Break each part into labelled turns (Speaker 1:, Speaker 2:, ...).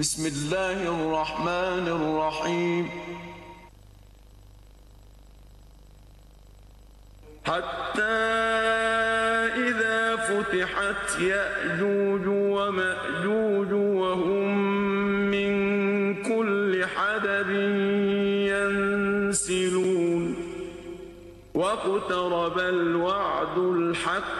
Speaker 1: بسم الله الرحمن الرحيم. حتى إذا فتحت يأجوج ومأجوج وهم من كل حدب ينسلون. واقترب الوعد الحق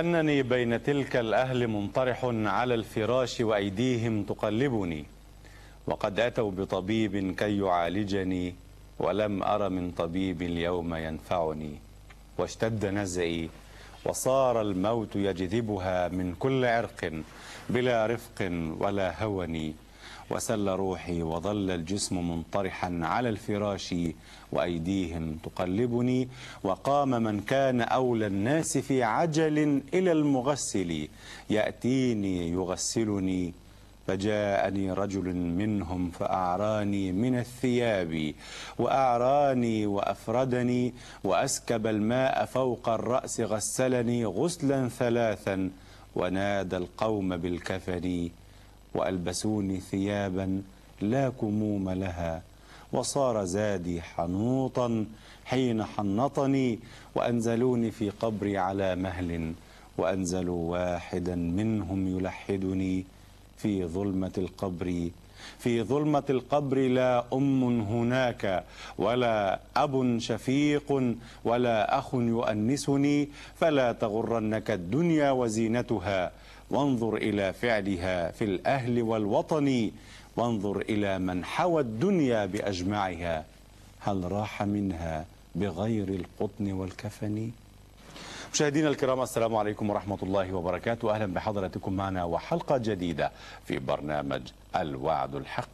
Speaker 2: كأنني بين تلك الأهل منطرح على الفراش وأيديهم تقلبني وقد أتوا بطبيب كي يعالجني ولم أر من طبيب اليوم ينفعني واشتد نزعي وصار الموت يجذبها من كل عرق بلا رفق ولا هون. وسل روحي وظل الجسم منطرحا على الفراش وأيديهم تقلبني وقام من كان أولى الناس في عجل إلى المغسل يأتيني يغسلني فجاءني رجل منهم فأعراني من الثياب وأعراني وأفردني وأسكب الماء فوق الرأس غسلني غسلا ثلاثا ونادى القوم بالكفن وألبسوني ثيابا لا كموم لها وصار زادي حنوطا حين حنطني وأنزلوني في قبري على مهل وأنزلوا واحدا منهم يلحدني في ظلمة القبر. في ظلمة القبر لا أم هناك ولا أب شفيق ولا أخ يؤنسني فلا تغرنك الدنيا وزينتها. وانظر إلى فعلها في الأهل والوطن وانظر إلى من حوى الدنيا بأجمعها هل راح منها بغير القطن والكفن؟ مشاهدينا الكرام السلام عليكم ورحمة الله وبركاته. أهلا بحضراتكم معنا وحلقة جديدة في برنامج الوعد الحق.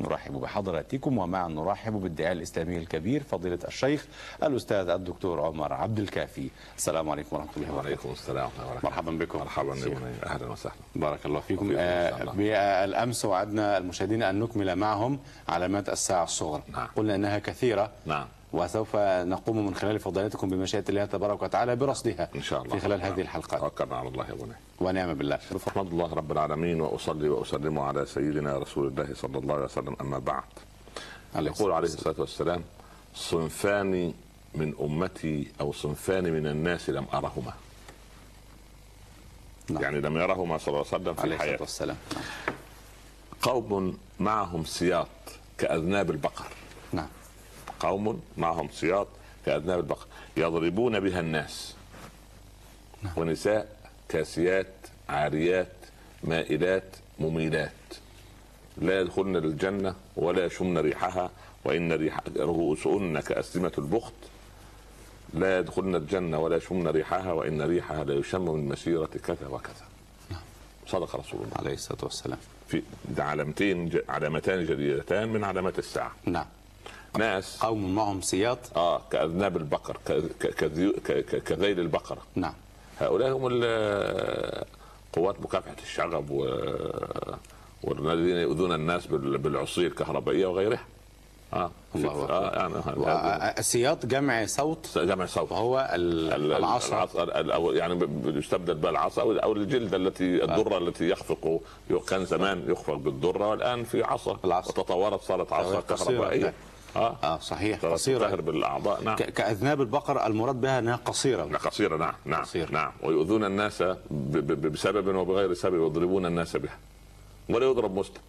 Speaker 2: نرحب بحضراتكم ومعا نرحب بالداعية الإسلامي الكبير فضيلة الشيخ الأستاذ الدكتور عمر عبد الكافي. السلام عليكم ورحمة الله وبركاته.
Speaker 3: وعليكم السلام ورحمة
Speaker 2: مرحبا بكم.
Speaker 3: مرحبا أهلا وسهلا.
Speaker 2: بارك الله فيكم. آه،. بالأمس وعدنا المشاهدين أن نكمل معهم علامات الساعة الصغرى.
Speaker 3: نعم.
Speaker 2: قلنا أنها كثيرة.
Speaker 3: نعم.
Speaker 2: وسوف نقوم من خلال فضيلتكم بمشيئة الله تبارك وتعالى برصدها
Speaker 3: إن شاء الله.
Speaker 2: في خلال. هذه الحلقات.
Speaker 3: توكلنا على الله يا بني.
Speaker 2: ونعم بالله.
Speaker 3: احمد الله رب العالمين وأصلي وأسلم على سيدنا رسول الله صلى الله عليه وسلم أما بعد. يقول عليه الصلاة والسلام صنفان من أمتي أو صنفان من الناس لم أرهما.
Speaker 2: نعم.
Speaker 3: يعني لم يرهما صلى الله عليه وسلم
Speaker 2: عليه
Speaker 3: في
Speaker 2: الصلاة
Speaker 3: حياته
Speaker 2: والسلام. نعم.
Speaker 3: قوم معهم سياط كأذناب البقر.
Speaker 2: نعم.
Speaker 3: قوم معهم سياط كأذناب البقر يضربون بها الناس. ونساء كاسيات عاريات مائلات مميلات. لا يدخلن الجنة ولا يشمن ريحها وإن ريح رؤوسهن كأسلمة البخت. لا يدخلن الجنة ولا يشمن ريحها وإن ريحها لا يشم من مسيرة كذا وكذا. صدق رسول الله.
Speaker 2: عليه الصلاة والسلام.
Speaker 3: في علامتين علامتان جديدتان من علامات الساعة.
Speaker 2: نعم.
Speaker 3: ناس.
Speaker 2: قوم معهم سياط.
Speaker 3: آه كأذناب البقر كذيل البقرة.
Speaker 2: نعم.
Speaker 3: هؤلاء هم قوات مكافحة الشغب و والذين يؤذون الناس بال- بالعصي الكهربائية وغيرها. آه
Speaker 2: الله أكبر.
Speaker 3: آه يعني هذا-
Speaker 2: السياط جمع صوت.
Speaker 3: جمع صوت.
Speaker 2: ال-
Speaker 3: ال-
Speaker 2: العصا.
Speaker 3: العصا ال- أو يعني يستبدل بها العصا أو الجلده التي الدره التي يخفق كان زمان يخفق بالدره والان في عصا.
Speaker 2: العصا.
Speaker 3: وتطورت صارت عصا. كهربائية. آه.
Speaker 2: آه صحيح قصيرة.
Speaker 3: تنهر بالأعضاء نعم.
Speaker 2: كأذناب البقر المراد بها أنها قصيرة.
Speaker 3: قصيرة نعم نعم
Speaker 2: قصيرة.
Speaker 3: نعم. ويؤذون الناس بسبب وبغير سبب يضربون الناس بها. ولا يضرب مسلم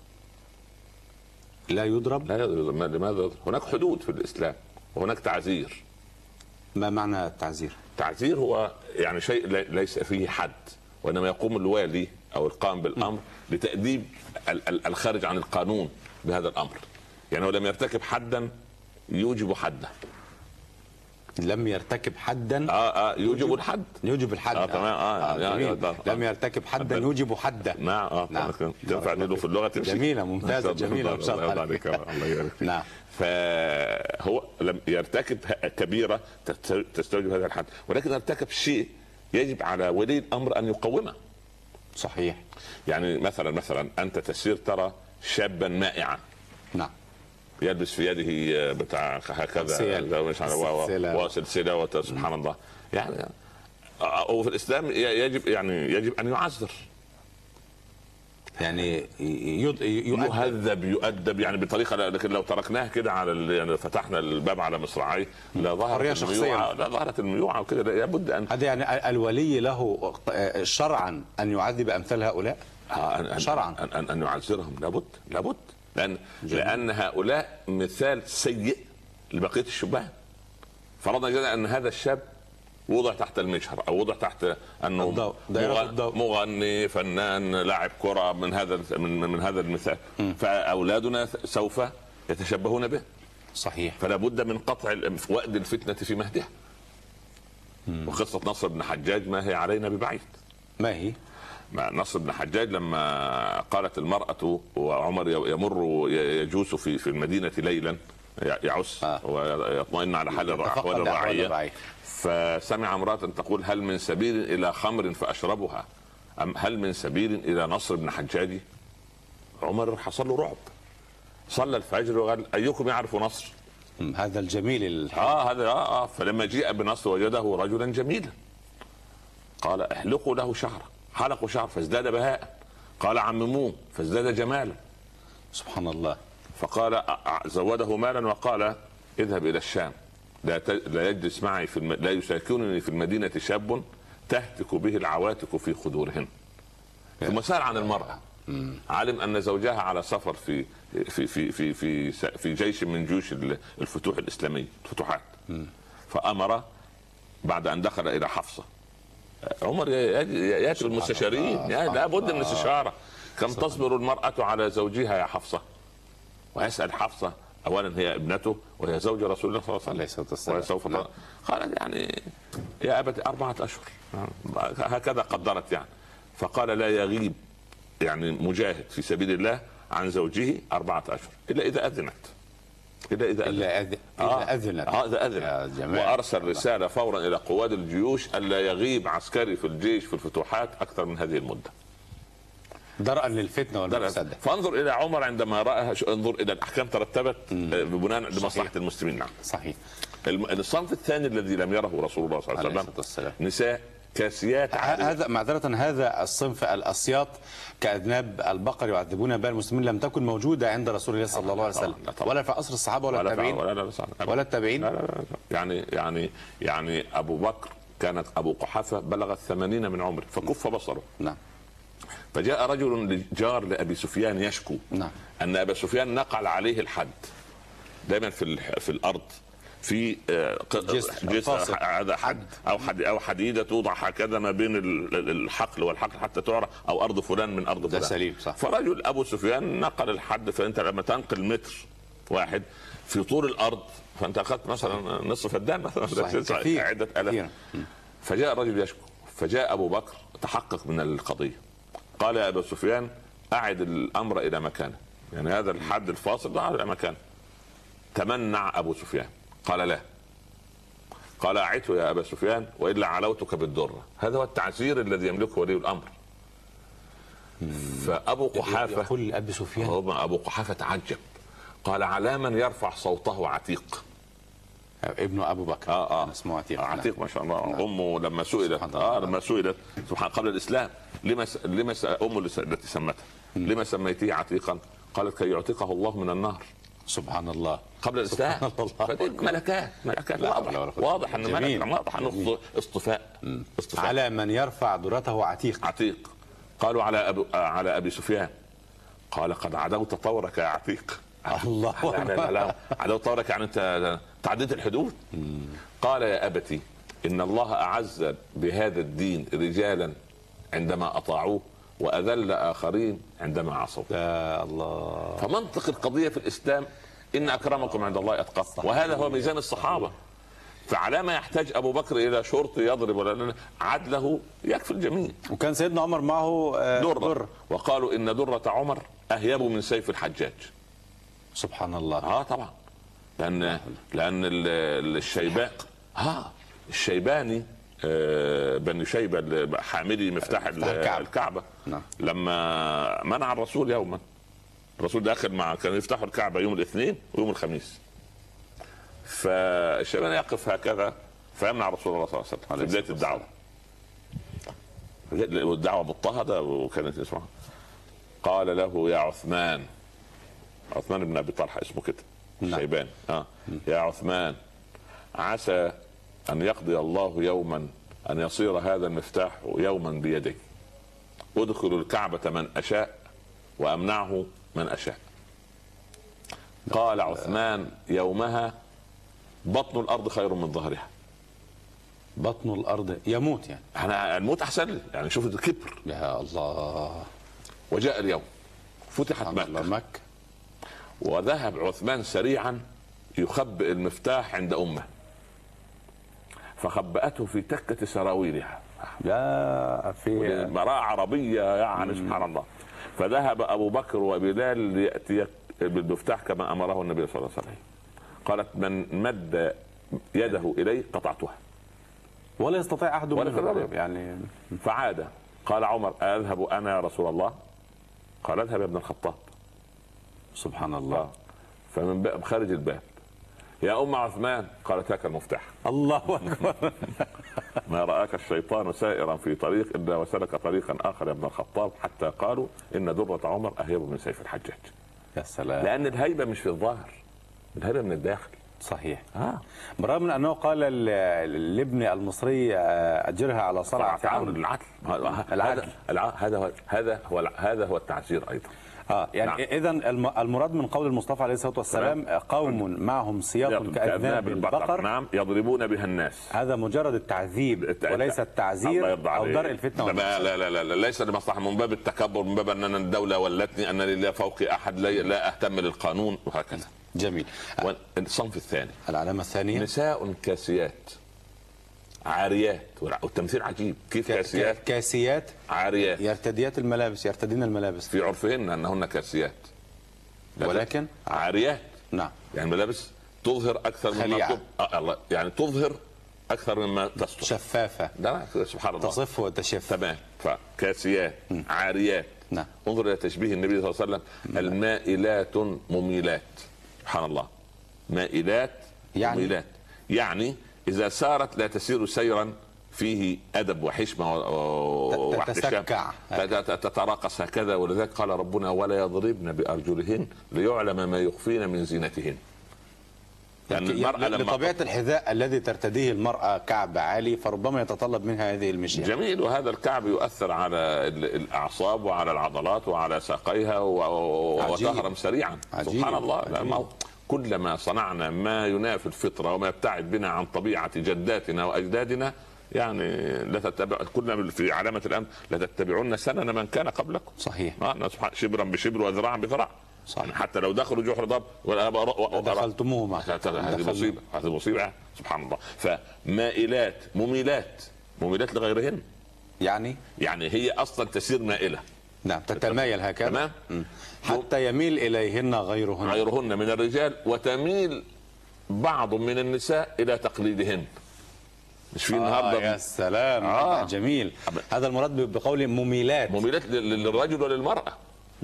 Speaker 2: لا يضرب؟
Speaker 3: لا يضرب. ما- لماذا يضرب؟ هناك حدود في الإسلام وهناك تعزير.
Speaker 2: ما معنى التعزير؟
Speaker 3: تعزير هو يعني شيء لي- ليس فيه حد وإنما يقوم الوالي أو القائم بالأمر لتأديب ال- ال- الخارج عن القانون بهذا الأمر. يعني هو لم يرتكب حدا يوجب حده.
Speaker 2: لم يرتكب حدا؟
Speaker 3: آه آه يوجب الحد.
Speaker 2: يوجب الحد.
Speaker 3: آه، تمام، آه، يعني-
Speaker 2: جميل.
Speaker 3: آه،
Speaker 2: لم يرتكب حدا يوجب حدا
Speaker 3: نعم آه
Speaker 2: نعم.
Speaker 3: نعم. تنفع نقول في اللغة؟ تمشي.
Speaker 2: جميلة، ممتازة،
Speaker 3: ما شاء الله،
Speaker 2: جميلة، ما
Speaker 3: الله
Speaker 2: شاء الله
Speaker 3: يرضى
Speaker 2: عليك.
Speaker 3: عليك الله يبارك فيك.
Speaker 2: نعم.
Speaker 3: فهو لم يرتكب كبيرة تست- تستوجب هذا الحد. ولكن ارتكب شيء يجب على ولي الأمر أن يقومه.
Speaker 2: صحيح.
Speaker 3: يعني مثلا مثلا أنت تسير ترى شابا مائعا.
Speaker 2: نعم.
Speaker 3: يلبس في يده بتاع هكذا. وسلسله سبحان الله يعني وفي الإسلام يجب يعني يجب أن يعذر
Speaker 2: يعني. يؤدب
Speaker 3: يهذب يؤدب يعني بطريقة لكن لو تركناه كده على ال- يعني فتحنا الباب على مصراعيه لا ظهرت. الميوعة لا ظهرت الميوعة وكده لا- لابد أن
Speaker 2: هذا يعني الولي له شرعا أن يعذب أمثال هؤلاء
Speaker 3: آه،
Speaker 2: شرعا.
Speaker 3: أن, أن, أن يعذرهم لابد لابد لأن لأن هؤلاء مثال سيء لبقية الشبان فرضنا جدا أن هذا الشاب وضع تحت المجهر أو وضع تحت انه
Speaker 2: الضوء. دائرة
Speaker 3: مغ-
Speaker 2: الضوء.
Speaker 3: مغني فنان لاعب كرة من هذا من, من هذا المثال. فأولادنا سوف يتشبهون به.
Speaker 2: صحيح.
Speaker 3: فلا بد من قطع وأد الفتنة في مهدها. وقصة نصر بن حجاج ما هي علينا ببعيد.
Speaker 2: ما هي؟
Speaker 3: مع نصر بن حجاج لما قالت المرأة وعمر يمر يجوس في في المدينة ليلا يعس
Speaker 2: آه.
Speaker 3: ويطمئن على حال أحوال الرعية. فسمع امرأة تقول هل من سبيل إلى خمر فأشربها؟ أم هل من سبيل إلى نصر بن حجاج؟ عمر حصل له رعب. صلى الفجر وقال أيكم يعرف نصر؟
Speaker 2: هذا الجميل الحلو.
Speaker 3: آه هذا آه آه فلما جيء بنصر وجده رجلا جميلا. قال احلقوا له شعره حلقوا شعر فازداد بهاء. قال عمموه فازداد جمالا
Speaker 2: سبحان الله.
Speaker 3: فقال زوده مالا وقال اذهب إلى الشام. لا. لا يجلس معي في الم... لا يساكنني في المدينة شاب تهتك به العواتق في خدورهن ثم سأل عن المرأة. علم أن زوجها على سفر في في في في في, في جيش من جيوش ال- الفتوح الإسلامية الفتوحات فأمر بعد أن دخل إلى حفصة. عمر ياتي المستشارين.
Speaker 2: الله،
Speaker 3: يا
Speaker 2: سبحان
Speaker 3: لابد من
Speaker 2: الله.
Speaker 3: الاستشاره كم تصبر المرأة على زوجها يا حفصة؟ ويسأل حفصة. اولا هي ابنته وهي زوج رسول الله صلى الله عليه
Speaker 2: والسلام.
Speaker 3: وسوف
Speaker 2: نعم.
Speaker 3: قالت يعني يا أبت أربعة أشهر. هكذا قدرت يعني. فقال لا يغيب. يعني مجاهد في سبيل الله عن زوجه أربعة أشهر. إلا إذا أذنت. إذا أذنت
Speaker 2: إلا أذ... الا أذنت.
Speaker 3: آه إذا
Speaker 2: يا
Speaker 3: اذن
Speaker 2: جماعة.
Speaker 3: وأرسل رسالة فورا إلى قواد الجيوش الا يغيب عسكري في الجيش في الفتوحات أكثر من هذه المدة.
Speaker 2: درءا للفتنة
Speaker 3: ده
Speaker 2: والمفسده
Speaker 3: فانظر إلى عمر عندما راى انظر إلى الأحكام ترتبت آه، بناء لمصلحه المسلمين. نعم.
Speaker 2: صحيح.
Speaker 3: الصنف الثاني الذي لم يره رسول الله صلى الله
Speaker 2: عليه
Speaker 3: وسلم نساء كاسيات.
Speaker 2: هذا معذرة هذا الصنف الأسياط كأذناب البقر يعذبون بها المسلمين لم تكن موجودة عند رسول الله صلى الله عليه وسلم. ولا في عصر الصحابة ولا
Speaker 3: ولا
Speaker 2: التابعين
Speaker 3: ولا.
Speaker 2: ولا التابعين.
Speaker 3: يعني يعني يعني أبو بكر كانت أبو قحافة بلغ الثمانين من عمره فكف بصره
Speaker 2: نعم
Speaker 3: فجاء رجل جار لأبي سفيان يشكو
Speaker 2: نعم.
Speaker 3: أن أبا سفيان نقل عليه الحد دائما في في الأرض في آه،
Speaker 2: جسر،.
Speaker 3: هذا حد أو حد أو حديدة توضع هكذا ما بين ال- ال- الحقل والحقل حتى تعرف أو أرض فلان من أرض
Speaker 2: ده
Speaker 3: فلان
Speaker 2: سليم، صح.
Speaker 3: فرجل أبو سفيان نقل الحد فأنت لما تنقل متر واحد في طول الأرض فأنت أخذت مثلا نصف فدان مثلا. عدة
Speaker 2: آلاف.
Speaker 3: فجاء الرجل يشكو فجاء أبو بكر تحقق من القضية قال يا ابا سفيان أعد الأمر إلى مكانه يعني هذا الحد الفاصل ضعه إلى مكانه تمنع أبو سفيان قال لا. قال اعته يا أبا سفيان والا علوتك بالدره هذا هو التعزير الذي يملكه ولي الأمر. فأبو قحافه
Speaker 2: يقول أبي سفيان.
Speaker 3: هو أبو قحافة تعجب. قال على من يرفع صوته عتيق.
Speaker 2: ابن أبو بكر.
Speaker 3: آه
Speaker 2: آه. اسمه عتيق. نعم.
Speaker 3: عتيق ما شاء الله. أمه لما سئلت. آه لما سئلت. سبحان قبل الإسلام. لما س... لما س... أمه التي سمتها. لما سميته عتيقا؟ قالت كي يعتقه الله من النار.
Speaker 2: سبحان الله.
Speaker 3: قبل. فدي ملكات ملكات. واضح. واضح إن
Speaker 2: جميل.
Speaker 3: ملك واضح انه. اصطفاء اصطفاء
Speaker 2: على من يرفع درته عتيق.
Speaker 3: عتيق. قالوا على ابو آه، على أبي سفيان. قال قد عدوت طورك يا عتيق.
Speaker 2: الله
Speaker 3: لا لا لا, لا. عدوت طورك يعني أنت تعديت الحدود. قال يا أبتي إن الله أعز بهذا الدين رجالا عندما أطاعوه. وأذل آخرين عندما عصوا.
Speaker 2: يا الله.
Speaker 3: فمنطق القضية في الإسلام إن أكرمكم عند الله اتقاكم وهذا هو ميزان الصحابة. فعلى ما يحتاج أبو بكر إلى شرط يضرب ولا عدله يكفي الجميع.
Speaker 2: وكان سيدنا عمر معه آه،
Speaker 3: درة.
Speaker 2: در
Speaker 3: وقالوا إن درة عمر أهيب من سيف الحجاج.
Speaker 2: سبحان الله.
Speaker 3: آه طبعا. لأن لأن ال- ال- الشيبان آه الشيباني آه، بني شيبة حاملي مفتاح.
Speaker 2: الكعبة. نعم.
Speaker 3: لما منع الرسول يوما. الرسول داخل مع كانوا يفتحوا الكعبة يوم الاثنين ويوم الخميس. فالشيباني يقف هكذا فيمنع رسول الله صلى الله عليه وسلم. في بداية الدعوة. والدعوة مضطهده وكانت اسمها. قال له يا عثمان. عثمان بن أبي طلحة اسمه كده.
Speaker 2: نعم.
Speaker 3: شيبان. آه. يا عثمان عسى أن يقضي الله يوما أن يصير هذا المفتاح يوما بيدي ادخل الكعبة من أشاء وأمنعه من أشاء. قال عثمان يومها بطن الأرض خير من ظهرها.
Speaker 2: بطن الأرض يموت يعني.
Speaker 3: أنا الموت أحسن لي يعني شوف الكبر.
Speaker 2: يا الله.
Speaker 3: وجاء اليوم فتحت
Speaker 2: مكة.
Speaker 3: مكه وذهب عثمان سريعا يخبئ المفتاح عند أمه. فخبأته في تكة سراويلها.
Speaker 2: يا في
Speaker 3: براءة عربية يعني سبحان الله. فذهب أبو بكر وبلال ليأتي بالمفتاح كما أمره النبي صلى الله عليه وسلم. قالت من مد يده إلي قطعتها.
Speaker 2: ولا يستطيع أحد
Speaker 3: ولا.
Speaker 2: يعني
Speaker 3: فعاد. قال عمر أذهب أنا يا رسول الله؟ قال أذهب يا ابن الخطاب.
Speaker 2: سبحان الله.
Speaker 3: فمن باب خارج الباب. يا أم عثمان قالت هاك المفتاح.
Speaker 2: الله أكبر.
Speaker 3: ما رآك الشيطان سائرا في طريق الا وسلك طريقا آخر يا ابن الخطاب حتى قالوا إن درة عمر أهيب من سيف الحجاج.
Speaker 2: يا سلام.
Speaker 3: لأن الهيبة مش في الظاهر الهيبة من الداخل.
Speaker 2: صحيح.
Speaker 3: آه.
Speaker 2: برغم من أنه قال لابن المصري آه، أجرها على صرع
Speaker 3: تعاون
Speaker 2: فرعون
Speaker 3: العدل
Speaker 2: العدل.
Speaker 3: هذا هو هذا هو الع- هذا هو التعزير أيضا.
Speaker 2: آه يعني
Speaker 3: نعم.
Speaker 2: اذا الم- المراد من قول المصطفى عليه الصلاة والسلام آه، قوم معهم سياط كأذناب البقر.
Speaker 3: نعم. يضربون بها الناس.
Speaker 2: هذا مجرد التعذيب
Speaker 3: الت-
Speaker 2: وليس التعزير
Speaker 3: أو.
Speaker 2: درء الفتنة
Speaker 3: لا. لا لا لا, لا ليس لمصلحه من باب التكبر من باب ان الدولة ولتني انني لا فوقي أحد لا, أهتم للقانون وهكذا.
Speaker 2: جميل.
Speaker 3: والصنف الثاني.
Speaker 2: العلامة الثانية؟
Speaker 3: نساء كاسيات. عاريات والتمثيل عجيب. كيف كاسيات
Speaker 2: كاسيات.
Speaker 3: عاريات.
Speaker 2: يرتديات الملابس يرتدين الملابس.
Speaker 3: في عرفهن انهن كاسيات. لكن
Speaker 2: ولكن؟
Speaker 3: عاريات.
Speaker 2: نعم.
Speaker 3: يعني ملابس تظهر أكثر مما
Speaker 2: خليعة.
Speaker 3: تب... آه الله. يعني تظهر أكثر مما تستر
Speaker 2: شفافة.
Speaker 3: لا لا سبحان الله.
Speaker 2: تصف وتشف.
Speaker 3: تمام. فكاسيات عاريات.
Speaker 2: نعم.
Speaker 3: انظر إلى تشبيه النبي صلى الله عليه وسلم. المائلات مميلات. سبحان الله. مائلات
Speaker 2: يعني؟
Speaker 3: مميلات. يعني إذا سارت لا تسير سيرا فيه أدب وحشمة و- و-
Speaker 2: تت-
Speaker 3: واحتشام.
Speaker 2: تتسكع.
Speaker 3: تت- تت- تتراقص هكذا ولذلك قال ربنا ولا يضربن بأرجلهن ليعلم ما يخفين من زينتهن لأن المرأة لما
Speaker 2: لطبيعة الحذاء الذي ترتديه المرأة كعب عالي فربما يتطلب منها هذه المشية
Speaker 3: جميل وهذا الكعب يؤثر على ال- الأعصاب وعلى العضلات وعلى ساقيها. وتهرم سريعا
Speaker 2: عجيب.
Speaker 3: سبحان الله
Speaker 2: عجيب.
Speaker 3: كلما صنعنا ما ينافي الفطرة وما يبتعد بنا عن طبيعة جداتنا وأجدادنا يعني لا تتبع كنا في علامة الامر لتتبعون سنن من كان قبلكم.
Speaker 2: صحيح.
Speaker 3: آه، شبرا بشبر وذراعا بذراع.
Speaker 2: صح.
Speaker 3: يعني حتى لو دخلوا جحر ضب
Speaker 2: معه
Speaker 3: هذه. مصيبة هذه مصيبة سبحان الله. فمائلات مميلات مميلات لغيرهن.
Speaker 2: يعني؟
Speaker 3: يعني هي أصلا تسير مائلة.
Speaker 2: نعم تتمايل هكذا.
Speaker 3: تمام.
Speaker 2: حتى يميل إليهن غيرهن.
Speaker 3: غيرهن من الرجال وتميل بعض من النساء إلى تقليدهن. مش في
Speaker 2: آه
Speaker 3: النهارده؟
Speaker 2: يا سلام.
Speaker 3: آه.
Speaker 2: جميل. هذا المراد بقول مميلات.
Speaker 3: مميلات لل- للرجل وللمرأة.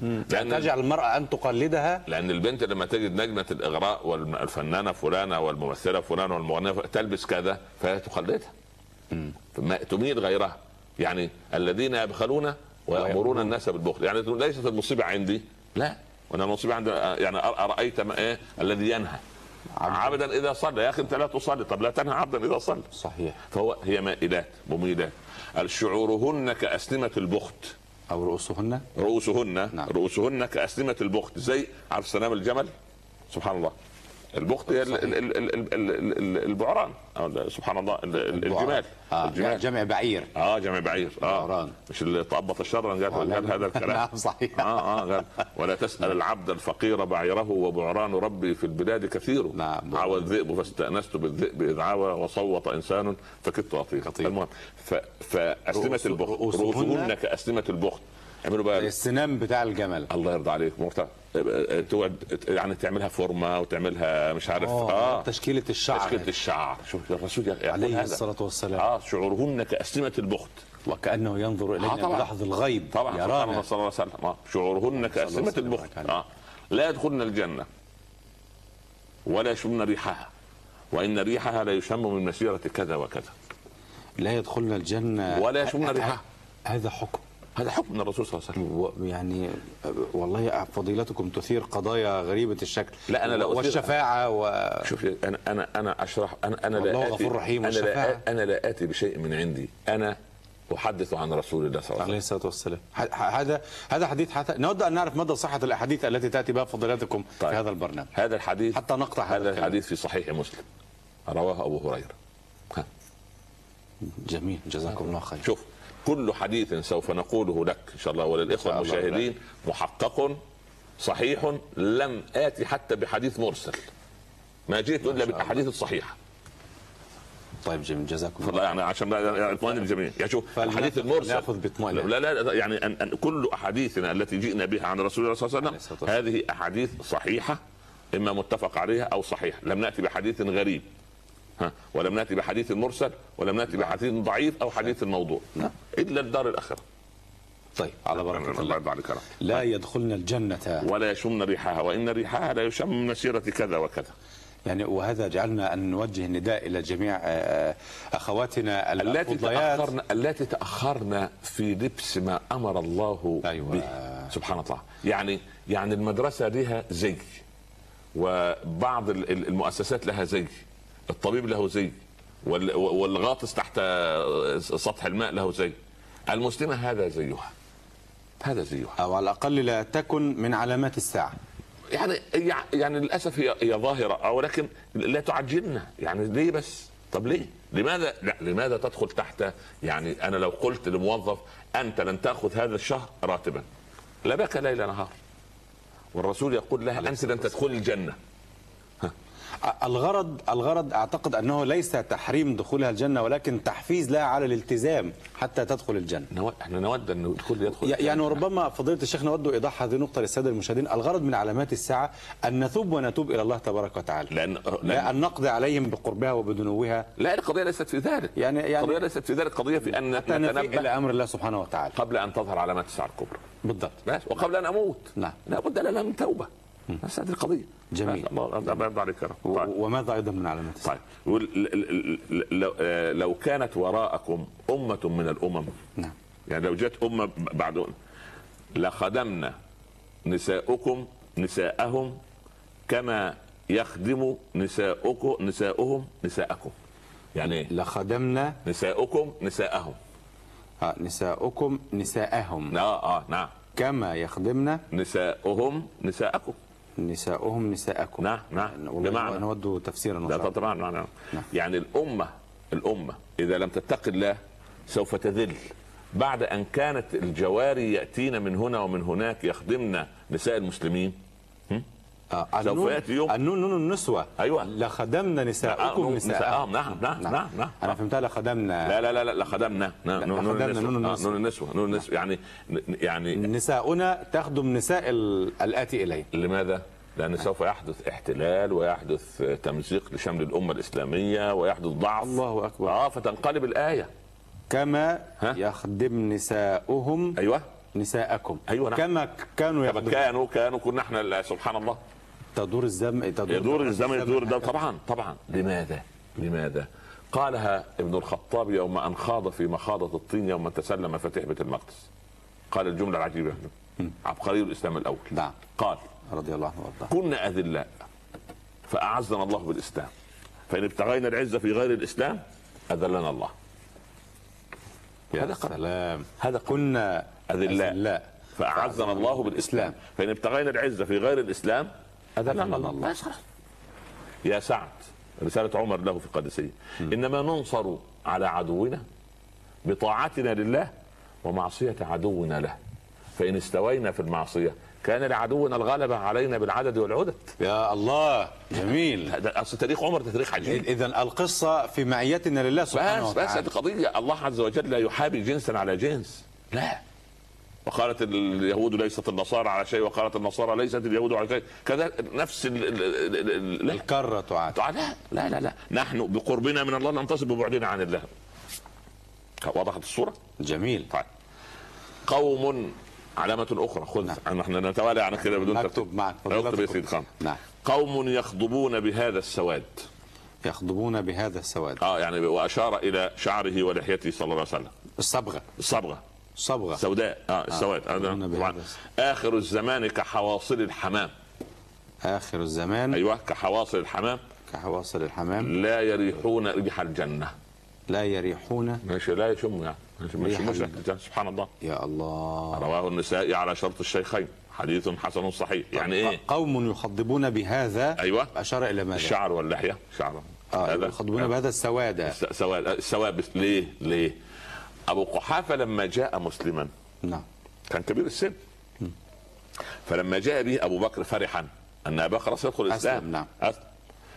Speaker 3: لأن
Speaker 2: تجعل المرأة أن تقلدها؟
Speaker 3: لأن البنت لما تجد والفنانه فلانة والممثلة فلانة والمغنية فلانة تلبس كذا فهي تقلدها. تميل غيرها. يعني الذين يبخلون ويأمرون الناس بالبخل. يعني ليست المصيبة عندي. لا. وأنا المصيبة عندي يعني أر- أرأيت ما إيه الذي ينهى. عبدا. إذا صلى. يا أخي أنت لا تصلي. طب لا تنهى عبدا إذا صلى.
Speaker 2: صحيح.
Speaker 3: فهو هي مائلات مميلات. الشعورهن كاسنمه البخت.
Speaker 2: أو رؤوسهن؟
Speaker 3: رؤوسهن.
Speaker 2: نعم.
Speaker 3: رؤوسهن كأسنمة البخت. زي عارف سنام الجمل؟ سبحان الله. البخت هي ال- ال- ال- ال- ال- ال- ال- البعران. سبحان الله ال- ال- الجمال.
Speaker 2: آه
Speaker 3: الجمال.
Speaker 2: جمع بعير.
Speaker 3: آه جمع بعير. آه.
Speaker 2: بعران.
Speaker 3: مش اللي طبط الشر قال, قال. هذا الكلام.
Speaker 2: نعم، صحيح.
Speaker 3: آه آه قال ولا تسأل العبد الفقير بعيره وبعران ربي في البلاد كثير.
Speaker 2: نعم.
Speaker 3: عوى الذئب فاستأنست بالذئب إذ عوى وصوت إنسان فكدت
Speaker 2: أطير.
Speaker 3: المهم ف- فأسلمة
Speaker 2: رؤوس-
Speaker 3: البخت.
Speaker 2: رؤوسهن؟
Speaker 3: كأسلمة البخت. اعملوا بقى.
Speaker 2: السنام بتاع الجمل.
Speaker 3: الله يرضى عليك مرتفع تقعد يعني تعملها فورمة وتعملها مش عارف
Speaker 2: آه تشكيلة الشعر
Speaker 3: تشكيلة الشعر شوف الرسول
Speaker 2: عليه
Speaker 3: هذا.
Speaker 2: الصلاة والسلام.
Speaker 3: آه شعورهن كأسلمة البخت
Speaker 2: وكأنه ينظر إلينا
Speaker 3: آه،.
Speaker 2: بلحظ الغيب
Speaker 3: طبعا
Speaker 2: يرانا
Speaker 3: صلى الله عليه وسلم آه. شعورهن
Speaker 2: كأسلمة
Speaker 3: البخت. آه. لا يدخلن الجنة ولا يشمن ريحها وإن ريحها لا يشم من مسيرة كذا وكذا
Speaker 2: لا يدخلنا الجنة
Speaker 3: ولا
Speaker 2: ه-
Speaker 3: ريحها.
Speaker 2: هذا حكم
Speaker 3: هذا حكم من الرسول صلى الله عليه وسلم.
Speaker 2: يعني والله فضيلتكم تثير قضايا غريبة الشكل.
Speaker 3: لا، أنا لا
Speaker 2: والشفاعة و
Speaker 3: شوف أنا أنا أنا أشرح أنا
Speaker 2: أنا
Speaker 3: لا
Speaker 2: غفور رحيم
Speaker 3: أنا لا. أنا لا آتي بشيء من عندي. أنا أحدث عن رسول الله صلى الله عليه
Speaker 2: عليه
Speaker 3: وسلم
Speaker 2: الصلاة والسلام. ح- ح- هذا هذا حديث حتى نود أن نعرف مدى صحة الأحاديث التي تأتي بها فضيلتكم
Speaker 3: طيب.
Speaker 2: في هذا البرنامج.
Speaker 3: هذا الحديث
Speaker 2: حتى نقطع هذا
Speaker 3: هذا. الحديث في صحيح مسلم. رواه أبو هريرة. ها.
Speaker 2: جميل. جزاكم الله خير.
Speaker 3: شوف كل حديث سوف نقوله لك
Speaker 2: إن شاء الله وللإخوة.
Speaker 3: المشاهدين محقق صحيح لم اتي حتى بحديث مرسل. ما جئت
Speaker 2: إلا
Speaker 3: بالأحاديث الصحيحة.
Speaker 2: طيب جميل جزاكم الله.
Speaker 3: يعني عشان يطمئن الجميع. يعني شوف الحديث المرسل.
Speaker 2: نأخذ بإطمئنان.
Speaker 3: لا لا لا يعني أن أن كل أحاديثنا التي جئنا بها عن رسول الله صلى الله
Speaker 2: عليه
Speaker 3: وسلم. هذه أحاديث صحيحة إما متفق عليها أو صحيح لم نأتي بحديث غريب. ولم نأتي بحديث مرسل ولم نأتي بحديث ضعيف أو حديث الموضوع
Speaker 2: نعم.
Speaker 3: إلا الدار الآخرة.
Speaker 2: طيب على بركة
Speaker 3: الله.
Speaker 2: الله
Speaker 3: يرضى عليك.
Speaker 2: لا يدخلن الجنة.
Speaker 3: ولا يشم ريحها وإن ريحها لا يشم من مسيرة كذا وكذا.
Speaker 2: يعني وهذا جعلنا أن نوجه نداء إلى جميع آه، أخواتنا
Speaker 3: التي
Speaker 2: الفضليات
Speaker 3: تاخرنا التي تأخرنا في لبس ما أمر الله
Speaker 2: أيوة.
Speaker 3: به. سبحان الله. يعني يعني المدرسة لها زي وبعض ال- ال- المؤسسات لها زي. الطبيب له زي وال- والغاطس تحت سطح الماء له زي. المسلمه هذا زيها. هذا زيها.
Speaker 2: أو على الأقل لا تكن من علامات الساعة.
Speaker 3: يعني يعني للأسف هي هي ظاهرة أو ولكن لا تعجلنا. يعني ليه بس؟ طب ليه؟ لماذا؟ لا لماذا تدخل تحت؟ يعني أنا لو قلت لموظف أنت لن تأخذ هذا الشهر راتبا. لبكى ليل نهار. والرسول يقول لها أنت لن تدخل الجنة.
Speaker 2: الغرض الغرض أعتقد أنه ليس تحريم دخولها الجنة ولكن تحفيز لها على الالتزام حتى تدخل الجنة.
Speaker 3: نو... إحنا نود أن الكل يدخل. الجنة.
Speaker 2: يعني وربما فضيلة الشيخ نود إيضاح هذه النقطة للسادة المشاهدين. الغرض من علامات الساعة أن نتوب ونتوب إلى الله تبارك وتعالى.
Speaker 3: لأن
Speaker 2: لا
Speaker 3: لأن
Speaker 2: أن نقضي عليهم بقربها وبدنوها.
Speaker 3: لا القضية ليست في ذلك.
Speaker 2: يعني- يعني-
Speaker 3: القضية ليست في ذلك. قضيه في
Speaker 2: أن
Speaker 3: نتنبه
Speaker 2: إلى أمر الله سبحانه وتعالى.
Speaker 3: قبل أن تظهر علامات الساعة الكبرى.
Speaker 2: بالضبط.
Speaker 3: بس. وقبل أن أموت.
Speaker 2: نعم.
Speaker 3: لابد لنا من توبة. بس هذه القضية.
Speaker 2: جميل.
Speaker 3: الله يرضى عليك طيب.
Speaker 2: وماذا أيضا من علامات
Speaker 3: طيب. لو, آه، لو كانت وراءكم أمة من الأمم
Speaker 2: نعم.
Speaker 3: يعني لو جت أمة بعد لخدمنا نساؤكم نساءهم كما يخدم نساؤكم نساؤهم نساءكم. يعني إيه؟
Speaker 2: لخدمنا
Speaker 3: نساؤكم نساءهم.
Speaker 2: آه، نساؤكم نساءهم.
Speaker 3: آه آه نعم.
Speaker 2: كما يخدمنا
Speaker 3: نساؤهم نساءكم.
Speaker 2: نساؤهم نساءكم
Speaker 3: نعم نعم
Speaker 2: والله
Speaker 3: بمعنى
Speaker 2: نود تفسيرا
Speaker 3: لا. طبعا نعم نعم.
Speaker 2: نعم.
Speaker 3: يعني الأمة الأمة إذا لم تتق الله سوف تذل بعد أن كانت الجواري يأتين من هنا ومن هناك يخدمن نساء المسلمين سوف يأتي يوم.
Speaker 2: النون نون النسوة
Speaker 3: أيوة.
Speaker 2: لخدمنا نساءكم
Speaker 3: نعم،
Speaker 2: نساءهم
Speaker 3: نساءهم. نعم، نعم، نعم، نعم.
Speaker 2: أنا فهمتها لخدمنا
Speaker 3: لا لا لا لا لخدمنا نعم، نون النسوة
Speaker 2: نون
Speaker 3: آه،
Speaker 2: النسوة.
Speaker 3: نون النسوة يعني يعني
Speaker 2: نساؤنا تخدم نساء ال- الآتي إليه
Speaker 3: لماذا؟ لأن سوف يحدث احتلال ويحدث تمزيق لشمل الأمة الإسلامية ويحدث ضعف
Speaker 2: الله أكبر.
Speaker 3: آه فتنقلب الآية
Speaker 2: كما
Speaker 3: ها؟
Speaker 2: يخدم نساؤهم
Speaker 3: أيوه
Speaker 2: نساءكم
Speaker 3: أيوة، نعم.
Speaker 2: كما كانوا
Speaker 3: كما
Speaker 2: يخدم
Speaker 3: كانوا كانوا كنا إحنا سبحان الله
Speaker 2: تدور الزم تدور
Speaker 3: يدور الزمن يدور ده. طبعا طبعا لماذا؟ لماذا؟ قالها ابن الخطاب يوم أن خاض في مخاضة الطين يوم تسلم مفاتيح بيت المقدس. قال الجملة العجيبة عبقري الإسلام الأول.
Speaker 2: نعم
Speaker 3: قال
Speaker 2: رضي الله عنه وأرضاه
Speaker 3: كنا أذلاء فأعزنا الله بالإسلام فإن ابتغينا العزة في غير الإسلام أذلنا الله.
Speaker 2: يا
Speaker 3: هذا قال.
Speaker 2: سلام
Speaker 3: هذا.
Speaker 2: كنا
Speaker 3: أذلاء.
Speaker 2: أذلاء
Speaker 3: فأعزنا الله بالإسلام فإن ابتغينا العزة في غير الإسلام
Speaker 2: أذلنا
Speaker 3: الله.
Speaker 2: الله.
Speaker 3: بس خلاص. يا سعد رسالة عمر له في القادسية إنما ننصر على عدونا بطاعتنا لله ومعصية عدونا له. فإن استوينا في المعصية كان لعدونا الغلبة علينا بالعدد والعدد.
Speaker 2: يا الله جميل.
Speaker 3: هذا أصل تاريخ عمر ده تاريخ عجيب.
Speaker 2: إذا القصة في معيتنا لله سبحانه
Speaker 3: بس بس
Speaker 2: وتعالى.
Speaker 3: هذه قضية الله عز وجل لا يحابي جنسا على جنس. لا. وقالت اليهود ليست النصارى على شيء وقالت النصارى ليست اليهود على شيء. كذا نفس ال ال ال.
Speaker 2: الكره تعاد
Speaker 3: لا لا لا لا. نحن بقربنا من الله ننتصر ببعدنا عن الله. وضحت الصورة؟
Speaker 2: جميل.
Speaker 3: طيب. قوم علامة أخرى. خذ.
Speaker 2: نعم.
Speaker 3: نحن نتوالى عن كده بدون ترتيب.
Speaker 2: معك.
Speaker 3: اكتب يا. سيدي
Speaker 2: نعم.
Speaker 3: قوم يخضبون بهذا السواد.
Speaker 2: يخضبون بهذا السواد.
Speaker 3: آه يعني وأشار إلى شعره ولحيته صلى الله عليه وسلم.
Speaker 2: الصبغة.
Speaker 3: الصبغة.
Speaker 2: صبغة.
Speaker 3: سوداء. آه السواد.
Speaker 2: يخضبون
Speaker 3: هذا
Speaker 2: بهذا
Speaker 3: طبعا.
Speaker 2: الس-
Speaker 3: آخر الزمان كحواصل الحمام.
Speaker 2: آخر الزمان
Speaker 3: أيوه كحواصل الحمام.
Speaker 2: كحواصل الحمام.
Speaker 3: لا يريحون ريح الجنة.
Speaker 2: لا يريحون
Speaker 3: ماشي لا يشم يعني. ريحة الجنة. سبحان الله.
Speaker 2: يا الله.
Speaker 3: رواه النسائي على شرط الشيخين. حديث حسن صحيح. يعني إيه؟
Speaker 2: قوم يخضبون بهذا.
Speaker 3: أيوه.
Speaker 2: أشار إلى ماذا؟
Speaker 3: الشعر واللحية. شعر.
Speaker 2: آه يخضبون بهذا السواد.
Speaker 3: س- سواد. السواد. ليه؟ ليه؟ أبو قحافة لما جاء مسلما.
Speaker 2: نعم.
Speaker 3: كان كبير السن. فلما جاء به أبو بكر فرحا أن أبا بكر سيدخل
Speaker 2: الإسلام. نعم.
Speaker 3: أسلم.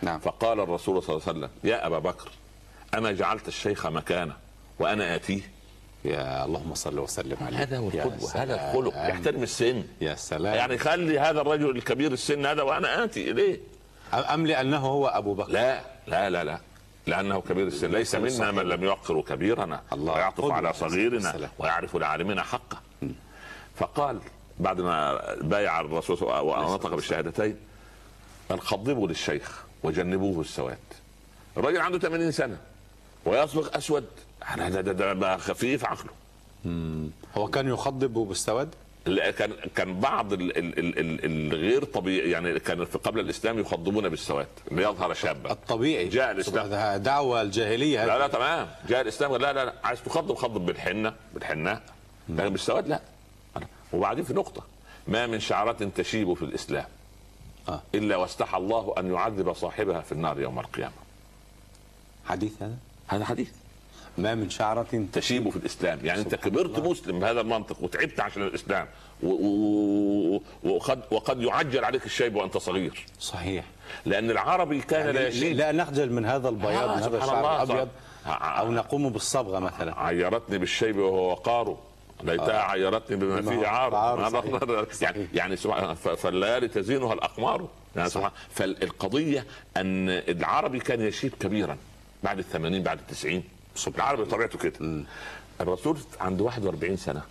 Speaker 2: نعم.
Speaker 3: فقال الرسول صلى الله عليه وسلم يا أبا بكر اما جعلت الشيخ مكانه وأنا آتيه.
Speaker 2: يا اللهم صل وسلم عليه.
Speaker 3: هذا هو القدوة هذا. الخلق يحترم السن.
Speaker 2: يا سلام.
Speaker 3: يعني خلي هذا الرجل الكبير السن هذا وأنا آتي إليه.
Speaker 2: أم لأنه هو أبو بكر؟
Speaker 3: لا لا لا لا. لأنه كبير السن. ليس منا. من لم يوقر كبيرنا.
Speaker 2: الله.
Speaker 3: ويعطف. على صغيرنا. ويعرف لعالمنا حقه. فقال بعد ما بايع الرسول صلى الله عليه وسلم ونطق بالشهادتين قال خضبوا للشيخ وجنبوه السواد. الراجل عنده 80 سنة ويصبغ أسود. ده ده, خفيف عقله.
Speaker 2: هو كان يخضب بالسواد؟
Speaker 3: كان كان بعض ال- ال- ال- ال- الغير طبيعي يعني كان في قبل الإسلام يخضبون بالسواد ليظهر شابا.
Speaker 2: الطبيعي.
Speaker 3: جاء الإسلام.
Speaker 2: هذا دعوة الجاهلية.
Speaker 3: لا لا تمام. جاء الإسلام لا لا لا عايز تخضب خضب بالحنة بالحناء لكن بالسواد لا. وبعدين في نقطة ما من شعرة تشيب في الإسلام
Speaker 2: آه.
Speaker 3: إلا واستحى الله أن يعذب صاحبها في النار يوم القيامة.
Speaker 2: حديث هذا؟
Speaker 3: هذا حديث.
Speaker 2: ما من شعرة
Speaker 3: تشيب في الإسلام. يعني أنت
Speaker 2: سبحان
Speaker 3: كبرت
Speaker 2: الله.
Speaker 3: مسلم بهذا المنطق وتعبت عشان و- وقد وقد يعجل عليك الشيب وأنت صغير.
Speaker 2: صحيح.
Speaker 3: لأن العربي كان لا يشيب.
Speaker 2: لا نخجل من هذا البياض
Speaker 3: آه،
Speaker 2: من هذا الشعر
Speaker 3: آه.
Speaker 2: أو نقوم بالصبغة مثلا.
Speaker 3: عيرتني بالشيب وهو وقاره. ليتها عيرتني بما فيه عار.
Speaker 2: صحيح.
Speaker 3: يعني
Speaker 2: صحيح.
Speaker 3: يعني فالليالي تزينها الأقمار. يعني سبحان فالقضية أن العربي كان يشيب كبيرا. بعد الثمانين بعد التسعين. العربي طبيعته كده. الرسول عنده 41 سنة.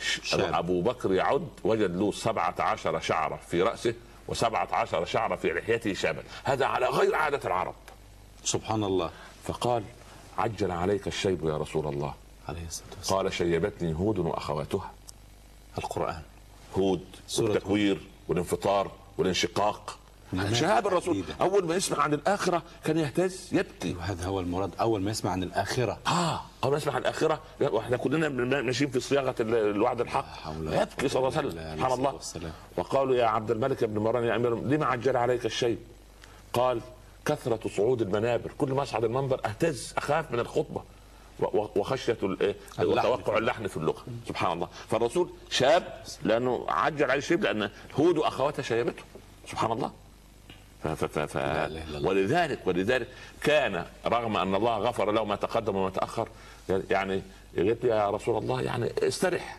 Speaker 2: شاب.
Speaker 3: أبو بكر يعد وجد له 17 شعرة في رأسه و17 شعرة في لحيته شابا. هذا على غير عادة العرب.
Speaker 2: سبحان الله.
Speaker 3: فقال عجل عليك الشيب يا رسول الله.
Speaker 2: عليه الصلاة والسلام.
Speaker 3: قال شيبتني هود وأخواتها.
Speaker 2: القرآن.
Speaker 3: هود
Speaker 2: سورة
Speaker 3: والتكوير والانفطار والانشقاق. شاب الرسول
Speaker 2: تحديداً.
Speaker 3: أول ما يسمع عن الآخرة كان يهتز يبكي.
Speaker 2: وهذا هو المراد أول ما يسمع عن الآخرة.
Speaker 3: آه أول ما يسمع عن الآخرة وإحنا كلنا ماشيين في صياغة ال- الوعد الحق. يبكي صلى الله عليه وسلم. سبحان الله. وقالوا يا عبد الملك بن مروان يا أمير لما عجل عليك الشيب؟ قال كثرة صعود المنابر. كل ما أصعد المنبر أهتز أخاف من الخطبة. و- و- وخشية ال-
Speaker 2: اللحن.
Speaker 3: وتوقع اللحن في اللغة. سبحان الله. فالرسول شاب لأنه عجل عليه الشيب لأن هود واخواتها شيبته. سبحان الله. ف ف ف. ولذلك ولذلك كان رغم أن الله غفر له ما تقدم وما تأخر يعني لي يا رسول الله يعني استرح.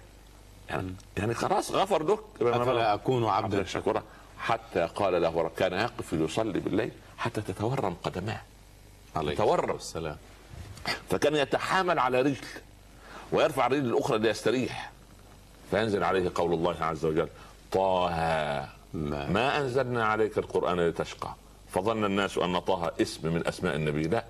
Speaker 3: يعني يعني خلاص غفر لك.
Speaker 2: أفلا أكون عبدا؟
Speaker 3: عبدا شكورا. حتى قال له كان يقف يصلي بالليل حتى تتورم قدماه.
Speaker 2: عليه
Speaker 3: تورم.
Speaker 2: السلام
Speaker 3: فكان يتحامل على رجل ويرفع الرجل الاخرى ليستريح. فينزل عليه قول الله عز وجل طه
Speaker 2: ما-
Speaker 3: ما أنزلنا عليك القرآن لتشقى. فظن الناس أن طه اسم من أسماء النبي. لا.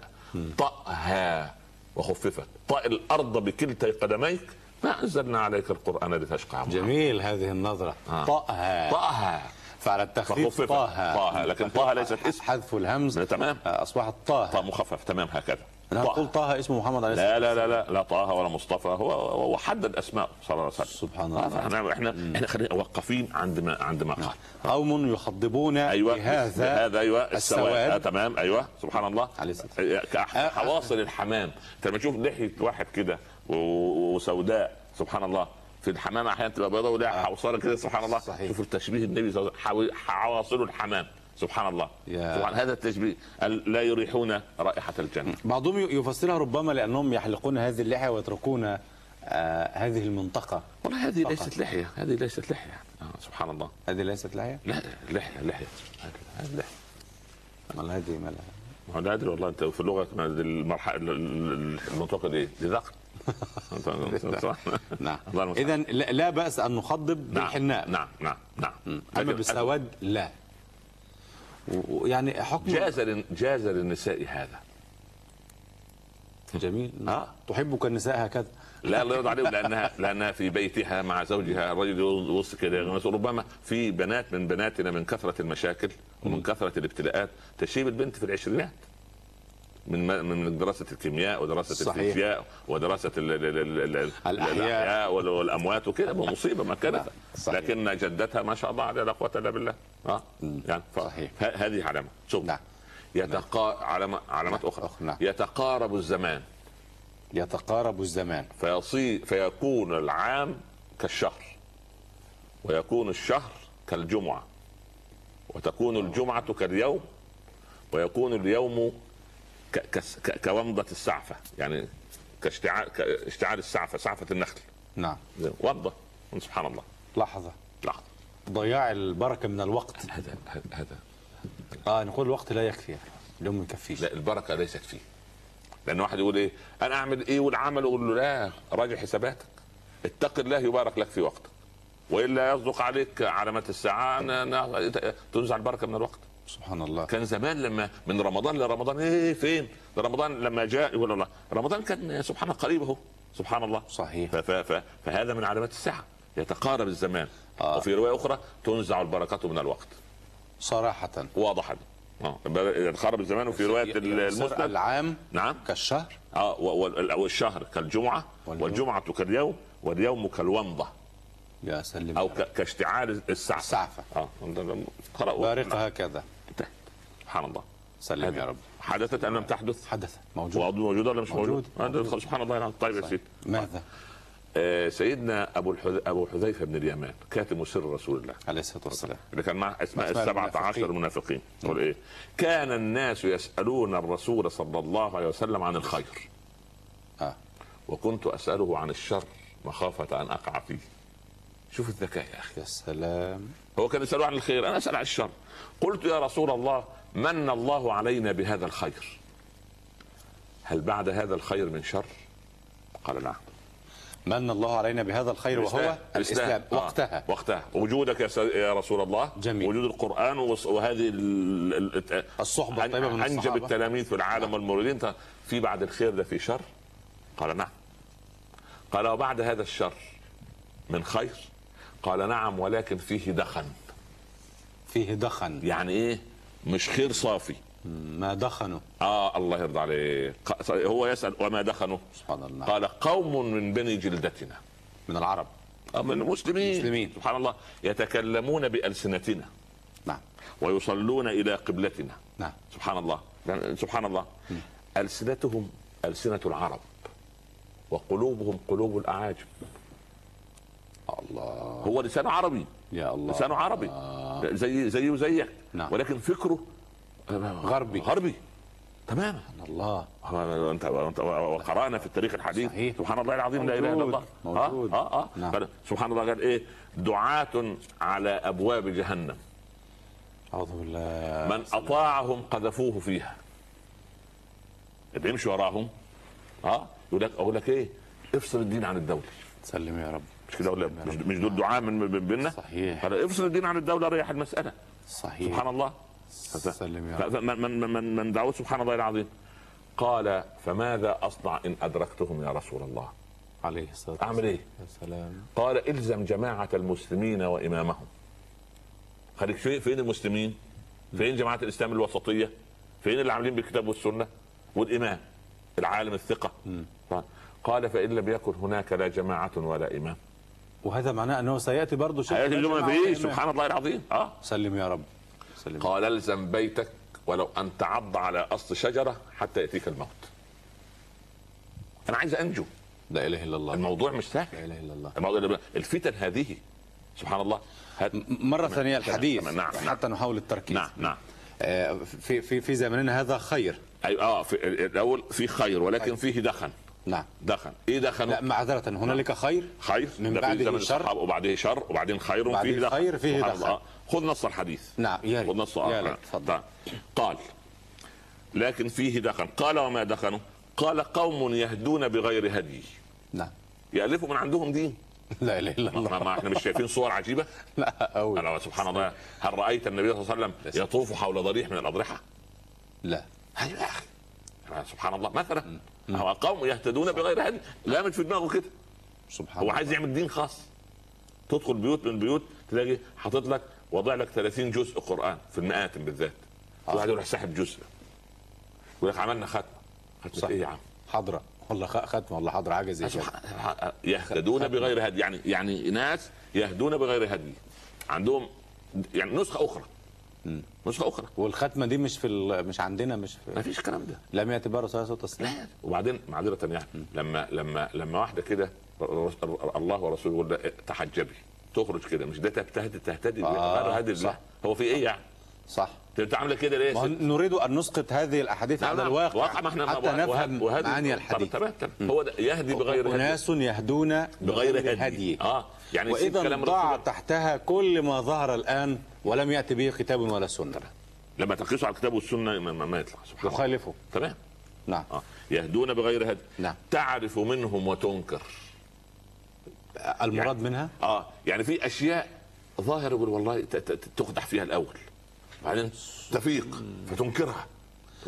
Speaker 3: طه وخففت. طأ الأرض بكلتي قدميك. ما أنزلنا عليك القرآن لتشقى.
Speaker 2: جميل هذه النظرة.
Speaker 3: آه.
Speaker 2: طأها.
Speaker 3: طه
Speaker 2: فعلى التخفيف. طه
Speaker 3: طه، لكن طه ليست اسم.
Speaker 2: حذف الهمز.
Speaker 3: تمام.
Speaker 2: أصبحت طه
Speaker 3: طه مخفف. تمام. هكذا.
Speaker 2: نقول طه. اسمه محمد عليه
Speaker 3: لا لا لا لا لا طه ولا مصطفى هو هو حدد اسماء صلى الله عليه وسلم.
Speaker 2: سبحان
Speaker 3: آه،
Speaker 2: الله.
Speaker 3: إحنا إحنا إحنا خلينا واقفين عند ما عند ما قال.
Speaker 2: قوم يخضبون
Speaker 3: أيوه
Speaker 2: بهذا
Speaker 3: هذا أيوه السواد. آه تمام أيوه سبحان الله.
Speaker 2: عليه الصلاة
Speaker 3: آه، حواصل الحمام. أنت لما تشوف لحيه واحد كده وسوداء سبحان الله في الحمام أحيانا تبقى بيضاء ولها حوصلة كده سبحان الله.
Speaker 2: صحيح.
Speaker 3: شوف التشبيه النبي صلى الله عليه وسلم. حو- حواصل الحمام. سبحان الله.
Speaker 2: يا.
Speaker 3: سبحان هذا التشبيه. ال- لا يريحون رائحة الجنة.
Speaker 2: بعضهم يفسرها ربما لأنهم يحلقون هذه اللحية ويتركون آه هذه المنطقة.
Speaker 3: والله هذه
Speaker 2: فقط.
Speaker 3: ليست لحية. هذه ليست لحية. آه سبحان الله.
Speaker 2: هذه ليست لحية؟
Speaker 3: لا لحية لحية. هذه لحية.
Speaker 2: امال هذه ما لها
Speaker 3: ما لا أدري والله أنت في اللغة المرحلة المنطقة دي. دي ذقن.
Speaker 2: نعم. اذا لا, بأس أن نخضب
Speaker 3: نعم.
Speaker 2: بالحناء.
Speaker 3: نعم نعم نعم. أما
Speaker 2: بالسواد لا. ويعني حكم
Speaker 3: جاز جاز للنساء هذا
Speaker 2: جميل
Speaker 3: آه.
Speaker 2: تحبك النساء هكذا
Speaker 3: لا الله يرضى عليهم لانها لأنها في بيتها مع زوجها الرجل يبص كده. ربما في بنات من بناتنا من كثرة المشاكل ومن كثرة الابتلاءات تشيب البنت في العشرينات من من دراسة الكيمياء ودراسة
Speaker 2: صحيح.
Speaker 3: الفيزياء ودراسة ال ال ال ال
Speaker 2: الأحياء.
Speaker 3: الأحياء وال- والأموات وكده. مصيبة ما كانت. لكن جدتها ما شاء الله عليها لا قوة إلا بالله. آه يعني
Speaker 2: صحيح.
Speaker 3: هذه علامة. شوف.
Speaker 2: نعم.
Speaker 3: يتقا علامة علامات أخرى.
Speaker 2: أخرى، نعم.
Speaker 3: يتقارب الزمان.
Speaker 2: يتقارب الزمان.
Speaker 3: فيصي فيكون العام كالشهر. ويكون الشهر كالجمعة. وتكون الجمعة كاليوم. ويكون اليوم ك... كس- ك... كومضة السعفة يعني كاشتعال كاشتعال السعفة سعفة النخل.
Speaker 2: نعم.
Speaker 3: ومضة سبحان الله.
Speaker 2: لحظة.
Speaker 3: لحظة.
Speaker 2: ضياع البركة من الوقت.
Speaker 3: هذا هذا-
Speaker 2: آه نقول الوقت لا يكفي اليوم ما يكفيش.
Speaker 3: لا البركة ليست فيه لأن واحد يقول إيه أنا أعمل إيه والعمل؟ يقول له لا راجع حساباتك. اتق الله يبارك لك في وقتك. وإلا يصدق عليك علامات الساعة تنزع البركة من الوقت.
Speaker 2: سبحان الله.
Speaker 3: كان زمان لما من رمضان لرمضان إيه فين؟ ده رمضان لما جاء يقول الله رمضان كان سبحان الله قريب أهو. سبحان الله.
Speaker 2: صحيح.
Speaker 3: ف ف فهذا من علامات الساعة يتقارب الزمان.
Speaker 2: آه.
Speaker 3: وفي رواية أخرى تنزع البركه من الوقت.
Speaker 2: صراحة.
Speaker 3: واضحه دي. آه. يتقارب الزمان وفي
Speaker 2: رواية
Speaker 3: المسند.
Speaker 2: العام
Speaker 3: نعم.
Speaker 2: كالشهر.
Speaker 3: آه والشهر
Speaker 2: كالجمعة.
Speaker 3: والجمعة كاليوم واليوم كالومضة.
Speaker 2: يا سلم.
Speaker 3: أو كاشتعال السعفة.
Speaker 2: السعفة.
Speaker 3: آه قرأوا.
Speaker 2: بارقة هكذا.
Speaker 3: انتهت. سبحان الله.
Speaker 2: سلم يا رب.
Speaker 3: حدثت أم لم تحدث؟
Speaker 2: حدث. موجود.
Speaker 3: موجود ولا مش موجود؟
Speaker 2: موجود.
Speaker 3: موجود. سبحان الله. العظيم طيب يا سيدي.
Speaker 2: ماذا؟
Speaker 3: آه سيدنا أبو الحذ... أبو حذيفة بن اليمان كاتم سر رسول الله.
Speaker 2: عليه الصلاة والسلام.
Speaker 3: اللي كان معه اسماء السبعة. عشر المنافقين. يقول إيه؟ كان الناس يسألون الرسول صلى الله عليه وسلم عن الخير.
Speaker 2: آه.
Speaker 3: وكنت أسأله عن الشر مخافة أن أقع فيه. شوف الذكاء يا أخي
Speaker 2: يا سلام.
Speaker 3: هو كان يسأله عن الخير أنا أسأل عن الشر. قلت يا رسول الله من الله علينا بهذا الخير؟ هل بعد هذا الخير من شر؟ قال نعم.
Speaker 2: من الله علينا بهذا الخير وهو الإسلام.
Speaker 3: آه،
Speaker 2: وقتها.
Speaker 3: وقتها. وجودك يا, س- يا رسول الله
Speaker 2: جميل.
Speaker 3: وجود القرآن وهذه ال- ال-
Speaker 2: الصحبة الطيبة من
Speaker 3: أنجب
Speaker 2: الصحابة.
Speaker 3: التلاميذ في العالم والموردين طيب، في بعد الخير ده في شر؟ قال نعم. قال وبعد هذا الشر من خير؟ قال نعم ولكن فيه دخن.
Speaker 2: فيه دخن.
Speaker 3: يعني إيه؟ مش خير صافي.
Speaker 2: ما دخنوا
Speaker 3: آه الله يرضى عليه هو يسأل وما دخنوا
Speaker 2: سبحان الله.
Speaker 3: قال قوم من بني جلدتنا.
Speaker 2: من العرب.
Speaker 3: آه، من المسلمين.
Speaker 2: المسلمين.
Speaker 3: سبحان الله. يتكلمون بألسنتنا.
Speaker 2: نعم.
Speaker 3: ويصلون إلى قبلتنا.
Speaker 2: نعم.
Speaker 3: سبحان الله. سبحان الله. ألسنتهم ألسنة العرب. وقلوبهم قلوب الأعاجم.
Speaker 2: الله.
Speaker 3: هو لسانه عربي.
Speaker 2: يا الله.
Speaker 3: لسانه عربي. زي زي وزيك
Speaker 2: نعم.
Speaker 3: ولكن فكره
Speaker 2: غربي.
Speaker 3: غربي. تماما
Speaker 2: الله.
Speaker 3: أنت وقرأنا في التاريخ الحديث.
Speaker 2: صحيح.
Speaker 3: سبحان الله العظيم لا إله إلا الله.
Speaker 2: موجود.
Speaker 3: آه آه.
Speaker 2: نعم.
Speaker 3: سبحان الله قال إيه؟ دعاة على أبواب جهنم.
Speaker 2: أعوذ بالله.
Speaker 3: من أطاعهم قذفوه فيها. اللي يمشي وراهم. آه يقول لك أقول لك إيه؟ افصل الدين عن الدولة.
Speaker 2: سلم يا رب.
Speaker 3: مش كده ولا مش, مش دول دعاء من بيننا.
Speaker 2: صحيح.
Speaker 3: افصل الدين عن الدولة ريح المسألة.
Speaker 2: صحيح.
Speaker 3: سبحان الله.
Speaker 2: سلم يا رب.
Speaker 3: من من من من دعوه سبحان الله العظيم. قال فماذا أصنع إن أدركتهم يا رسول الله؟
Speaker 2: عليه الصلاة
Speaker 3: أعمل إيه؟
Speaker 2: يا سلام.
Speaker 3: قال إلزم جماعة المسلمين وإمامهم. خليك فين فين المسلمين؟ فين جماعة الإسلام الوسطية؟ فين اللي عاملين بالكتاب والسنة؟ والإمام العالم الثقة. قال فإن لم يكن هناك لا جماعة ولا إمام.
Speaker 2: وهذا معناه أنه سيأتي برضه شيء
Speaker 3: هياتي اليوم فيه سبحان الله العظيم. آه.
Speaker 2: سلم يا رب. سلم.
Speaker 3: قال الزم بيتك ولو أن تعض على أصل شجرة حتى يأتيك الموت. أنا عايز أنجو.
Speaker 2: لا إله إلا الله.
Speaker 3: الموضوع مش
Speaker 2: لا
Speaker 3: سهل
Speaker 2: إله إلا الله.
Speaker 3: الموضوع الفتن هذه سبحان الله هات
Speaker 2: مرة ثانية الحديث
Speaker 3: نعم، نعم.
Speaker 2: حتى نحاول التركيز.
Speaker 3: نعم نعم.
Speaker 2: آه، في في في زماننا هذا خير.
Speaker 3: اي آه في الأول في خير ولكن فيه دخن.
Speaker 2: نعم.
Speaker 3: دخن إيه دخن
Speaker 2: لا معذرة هنالك خير.
Speaker 3: خير.
Speaker 2: من بعده
Speaker 3: زمن
Speaker 2: شر.
Speaker 3: وبعدين شر وبعدين خير فيه دخن
Speaker 2: خير فيه دخن.
Speaker 3: الله. خذ نص الحديث.
Speaker 2: نعم يا
Speaker 3: خذ نص
Speaker 2: يا
Speaker 3: آه.
Speaker 2: ريت تفضل.
Speaker 3: طيب. قال لكن فيه دخن قال وما دخنوا قال قوم يهدون بغير هدي.
Speaker 2: نعم.
Speaker 3: يألفوا من عندهم دين.
Speaker 2: لا إله
Speaker 3: إلا
Speaker 2: الله.
Speaker 3: ما إحنا مش شايفين صور عجيبة؟
Speaker 2: لا أوي.
Speaker 3: أنا سبحان الله. هل رأيت النبي صلى الله عليه وسلم يطوف حول ضريح من الأضرحة؟
Speaker 2: لا.
Speaker 3: أيوه يا أخي؟ سبحان الله. مثلا. هو قوم يهتدون بغير هدي لا مش في دماغه كده.
Speaker 2: سبحان
Speaker 3: هو عايز يعمل دين خاص. تدخل بيوت من بيوت تلاقي حاطط لك وضع لك 30 جزء قرآن في المآتم بالذات. واحد يروح ساحب جزء. يقول لك عملنا ختمة.
Speaker 2: ختمة.
Speaker 3: إيه يا عم؟
Speaker 2: حضرة والله خ- ختم والله حضرة حاجة زي كده
Speaker 3: يهتدون بغير هدي. يعني يعني ناس يهدون بغير هدي. عندهم يعني نسخة أخرى. نسخه أخرى.
Speaker 2: والختمة دي مش في ال- مش عندنا مش
Speaker 3: ما
Speaker 2: في
Speaker 3: فيش الكلام ده.
Speaker 2: لم عليه وسلم
Speaker 3: لا. وبعدين معذرة يعني لما لما لما واحدة كده الله ورسوله يقول لها تحجبي تخرج كده مش ده تهتدي تهتدي
Speaker 2: آه،
Speaker 3: هدي
Speaker 2: صح.
Speaker 3: هو في إيه يعني؟
Speaker 2: صح.
Speaker 3: أنت عامله كده ليه؟ يا
Speaker 2: ما هو
Speaker 3: ست؟
Speaker 2: نريد أن نسقط هذه الأحاديث على الواقع
Speaker 3: واقع ما إحنا
Speaker 2: حتى نفهم معاني
Speaker 3: طب
Speaker 2: الحديث.
Speaker 3: تمام تمام. هو ده يهدي بغير هدي.
Speaker 2: أناس يهدون
Speaker 3: بغير هدي. آه. يعني وإذا
Speaker 2: ضاع تحتها كل ما ظهر الآن ولم يأتي به كتاب ولا سنة.
Speaker 3: لما تقيسه على الكتاب والسنة ما, يطلع سبحان الله.
Speaker 2: يخالفه.
Speaker 3: تمام.
Speaker 2: نعم.
Speaker 3: آه. يهدون بغير هدي.
Speaker 2: نعم.
Speaker 3: تعرف منهم وتنكر.
Speaker 2: المراد منها؟
Speaker 3: آه. يعني في أشياء ظاهر يقول والله ت- ت- تخدع فيها الأول. بعدين تفيق فتنكرها.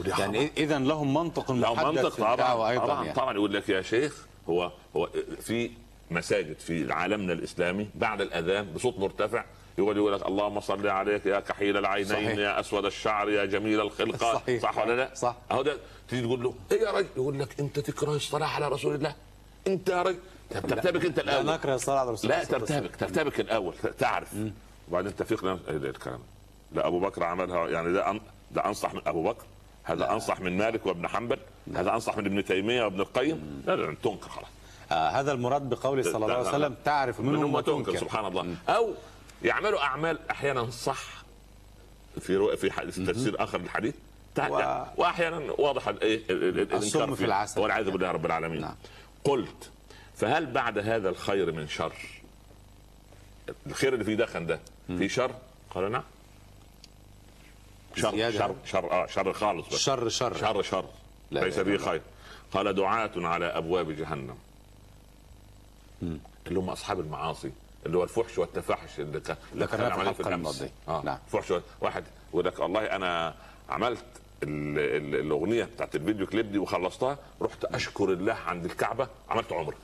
Speaker 2: يعني اذا لهم منطق محدد
Speaker 3: منطق طبعا طبعا,
Speaker 2: يعني.
Speaker 3: طبعا. يقول لك يا شيخ هو هو في مساجد في عالمنا الإسلامي بعد الأذان بصوت مرتفع يقول يقول لك اللهم صل عليك يا كحيل العينين
Speaker 2: صحيح.
Speaker 3: يا أسود الشعر يا جميل الخلقه
Speaker 2: صحيح.
Speaker 3: صح ولا لا؟
Speaker 2: صح.
Speaker 3: أهو ده تيجي تقول له إيه يا رجل؟ يقول لك أنت تكره الصلاة على رسول الله. أنت يا رجل؟ ترتبك أنت
Speaker 2: لا
Speaker 3: الأول
Speaker 2: نكره الصلاة على رسول
Speaker 3: لا
Speaker 2: الله عليه
Speaker 3: ترتبك ترتبك الأول تعرف. وبعدين تفيق إيه ده الكلام؟ لا أبو بكر عملها يعني ده أن... ده أنصح من أبو بكر. هذا أنصح من مالك وابن حنبل. هذا أنصح من ابن تيمية وابن القيم. لا لا تنكر خلاص.
Speaker 2: آه هذا المراد بقوله صلى الله عليه وسلم تعرف منهم
Speaker 3: وتنكر سبحان الله. أو يعملوا أعمال أحيانا صح في في حديث تفسير آخر للحديث.
Speaker 2: و-
Speaker 3: وأحيانا واضح الايه
Speaker 2: السم في
Speaker 3: فيه.
Speaker 2: العسل.
Speaker 3: والعياذ بالله رب العالمين.
Speaker 2: نعم.
Speaker 3: قلت فهل بعد هذا الخير من شر؟ الخير اللي فيه دخن ده في شر؟ قال نعم. شر
Speaker 2: زيادة.
Speaker 3: شر شر آه شر خالص بس.
Speaker 2: شر شر.
Speaker 3: شر شر. ليس
Speaker 2: إلا
Speaker 3: خير. قال دعاة على أبواب جهنم. اللي هم أصحاب المعاصي اللي هو الفحش والتفحش اللي كان اللي كان
Speaker 2: في
Speaker 3: عمليه الامس. آه
Speaker 2: نعم.
Speaker 3: فحش واحد يقول لك والله أنا عملت ال- ال- الأغنية بتاعت الفيديو كليب دي وخلصتها رحت أشكر الله عند الكعبة عملت عمرة.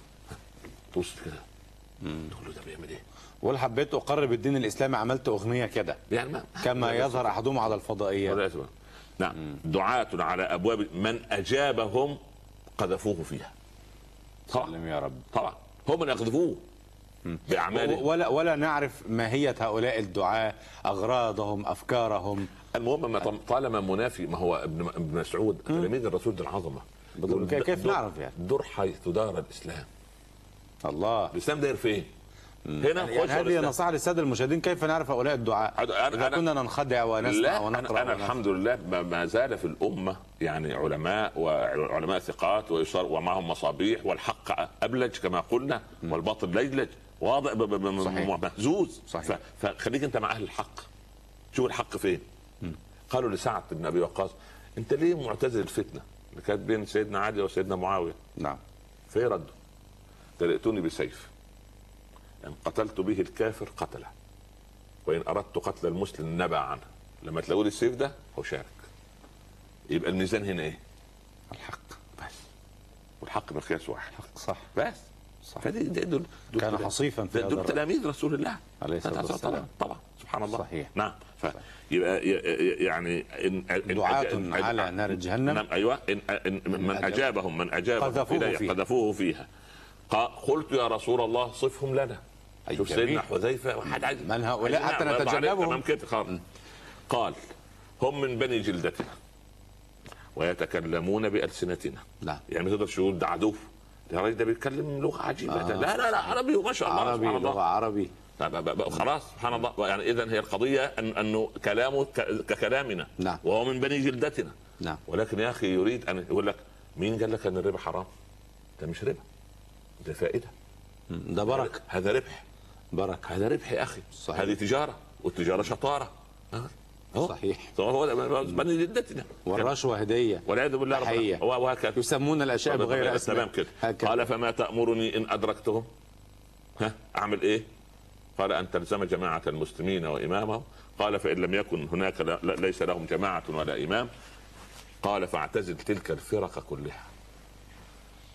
Speaker 3: تبص كده. تقول له ده بيعمل إيه؟
Speaker 2: ولا حبيت أقرب الدين الإسلامي عملت أغنية كده.
Speaker 3: يعني ما
Speaker 2: كما يظهر أحدهم على
Speaker 3: يسمع. نعم. دعاة على أبواب من أجابهم قذفوه فيها. طبعا
Speaker 2: سلم يا رب.
Speaker 3: طبعا. هم اللي يقذفوه باعمالهم
Speaker 2: ولا ولا نعرف ماهية هؤلاء الدعاة أغراضهم أفكارهم.
Speaker 3: المهم ما طالما منافي ما هو ابن مسعود تلاميذ الرسول دي العظمة.
Speaker 2: كيف نعرف يعني؟
Speaker 3: دور حيث دار الإسلام.
Speaker 2: الله.
Speaker 3: الإسلام داير فين؟ هنا
Speaker 2: يعني
Speaker 3: خش
Speaker 2: هذه. نصيحه للسادة المشاهدين كيف نعرف هؤلاء الدعاة
Speaker 3: أنا-
Speaker 2: إذا
Speaker 3: أنا-
Speaker 2: كنا ننخدع ونسمع
Speaker 3: لا ونقرأ أنا,
Speaker 2: أنا.
Speaker 3: الحمد لله ما- زال في الأمة يعني علماء وعلماء ثقات ويصار ومعهم مصابيح والحق أبلج كما قلنا والباطل لجلج واضح. مهزوز.
Speaker 2: صحيح.
Speaker 3: فخليك أنت مع أهل الحق. شوف الحق فين. قالوا لسعد بن أبي وقاص أنت ليه معتزل الفتنة؟ اللي كانت بين سيدنا علي وسيدنا معاوية.
Speaker 2: نعم.
Speaker 3: فايه رده؟ تلئتني بسيف. إن قتلت به الكافر قتله. وإن أردت قتل المسلم نبع عنه. لما تلاقوا لي السيف ده هو شارك. يبقى الميزان هنا إيه؟
Speaker 2: الحق.
Speaker 3: بس. والحق مقياس واحد.
Speaker 2: صح.
Speaker 3: بس.
Speaker 2: صح.
Speaker 3: فدي دي دول دول
Speaker 2: كان حصيفا في
Speaker 3: دول. تلاميذ رسول الله.
Speaker 2: عليه الصلاة
Speaker 3: طبعا
Speaker 2: والسلام.
Speaker 3: طبعا. سبحان الله.
Speaker 2: صحيح.
Speaker 3: نعم. ف... يبقى يعني إن إن-
Speaker 2: دعاة
Speaker 3: إن-
Speaker 2: على نار جهنم.
Speaker 3: نعم أيوه. إن إن من أجابهم. من أجابهم
Speaker 2: قذفوه فيها.
Speaker 3: قذفوه فيها. قلت يا رسول الله صفهم لنا. شوف. سيدنا حذيفة واحد عايز
Speaker 2: من هؤلاء حتى نتجنبهم.
Speaker 3: تمام كده خالص. قال هم من بني جلدتنا ويتكلمون بألسنتنا
Speaker 2: نعم.
Speaker 3: يعني ما تقدرش تقول ده عدو ده الراجل ده بيتكلم لغة عجيبة آه. لا لا لا عربي وما شاء الله
Speaker 2: عربي. لغة عربي
Speaker 3: خلاص سبحان الله يعني اذا هي القضية أن أنه كلامه ككلامنا
Speaker 2: نعم.
Speaker 3: وهو من بني جلدتنا
Speaker 2: نعم
Speaker 3: ولكن يا أخي يريد أن يقول لك مين قال لك أن الربا حرام؟ ده مش ربا ده فائدة
Speaker 2: ده بركة
Speaker 3: هذا ربح
Speaker 2: بركة
Speaker 3: هذا ربح يا أخي.
Speaker 2: صحيح.
Speaker 3: هذه تجارة والتجارة شطارة. ها؟ هو.
Speaker 2: صحيح.
Speaker 3: هو ده بني جلدتنا
Speaker 2: والرشوة هدية.
Speaker 3: والعياذ بالله رب. وهكذا.
Speaker 2: يسمون الأشياء بغير أسماء.
Speaker 3: تمام كده.
Speaker 2: هكذا.
Speaker 3: قال فما تأمرني إن أدركتهم؟ ها أعمل إيه؟ قال أن تلزم جماعة المسلمين وإمامهم. قال فإن لم يكن هناك لا ليس لهم جماعة ولا إمام. قال فاعتزل تلك الفرق كلها.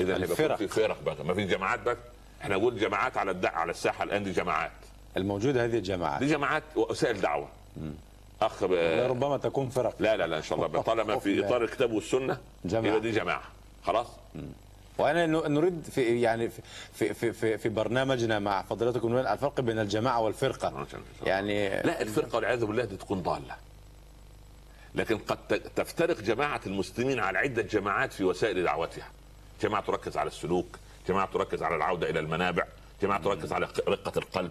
Speaker 3: إذا هيبقى
Speaker 2: الفرق.
Speaker 3: في فرق بقى. ما في جماعات بقى. إحنا نقول جماعات على الدع على الساحة الآن دي جماعات.
Speaker 2: الموجودة هذه الجماعات.
Speaker 3: دي جماعات وسائل دعوة. أخ ب...
Speaker 2: ربما تكون فرق.
Speaker 3: لا لا لا إن شاء الله. طالما في
Speaker 2: لا.
Speaker 3: إطار الكتاب والسنة
Speaker 2: جماعة.
Speaker 3: يبقى دي جماعة. خلاص؟
Speaker 2: وأنا نريد في يعني في في في, في, برنامجنا مع فضيلتكم الفرق بين الجماعة والفرقة. يعني
Speaker 3: لا الفرقة والعياذ بالله دي تكون ضالة. لكن قد تفترق جماعة المسلمين على عدة جماعات في وسائل دعوتها. جماعة تركز على السلوك جماعة تركز على العودة إلى المنابع جماعة تركز على رقة القلب.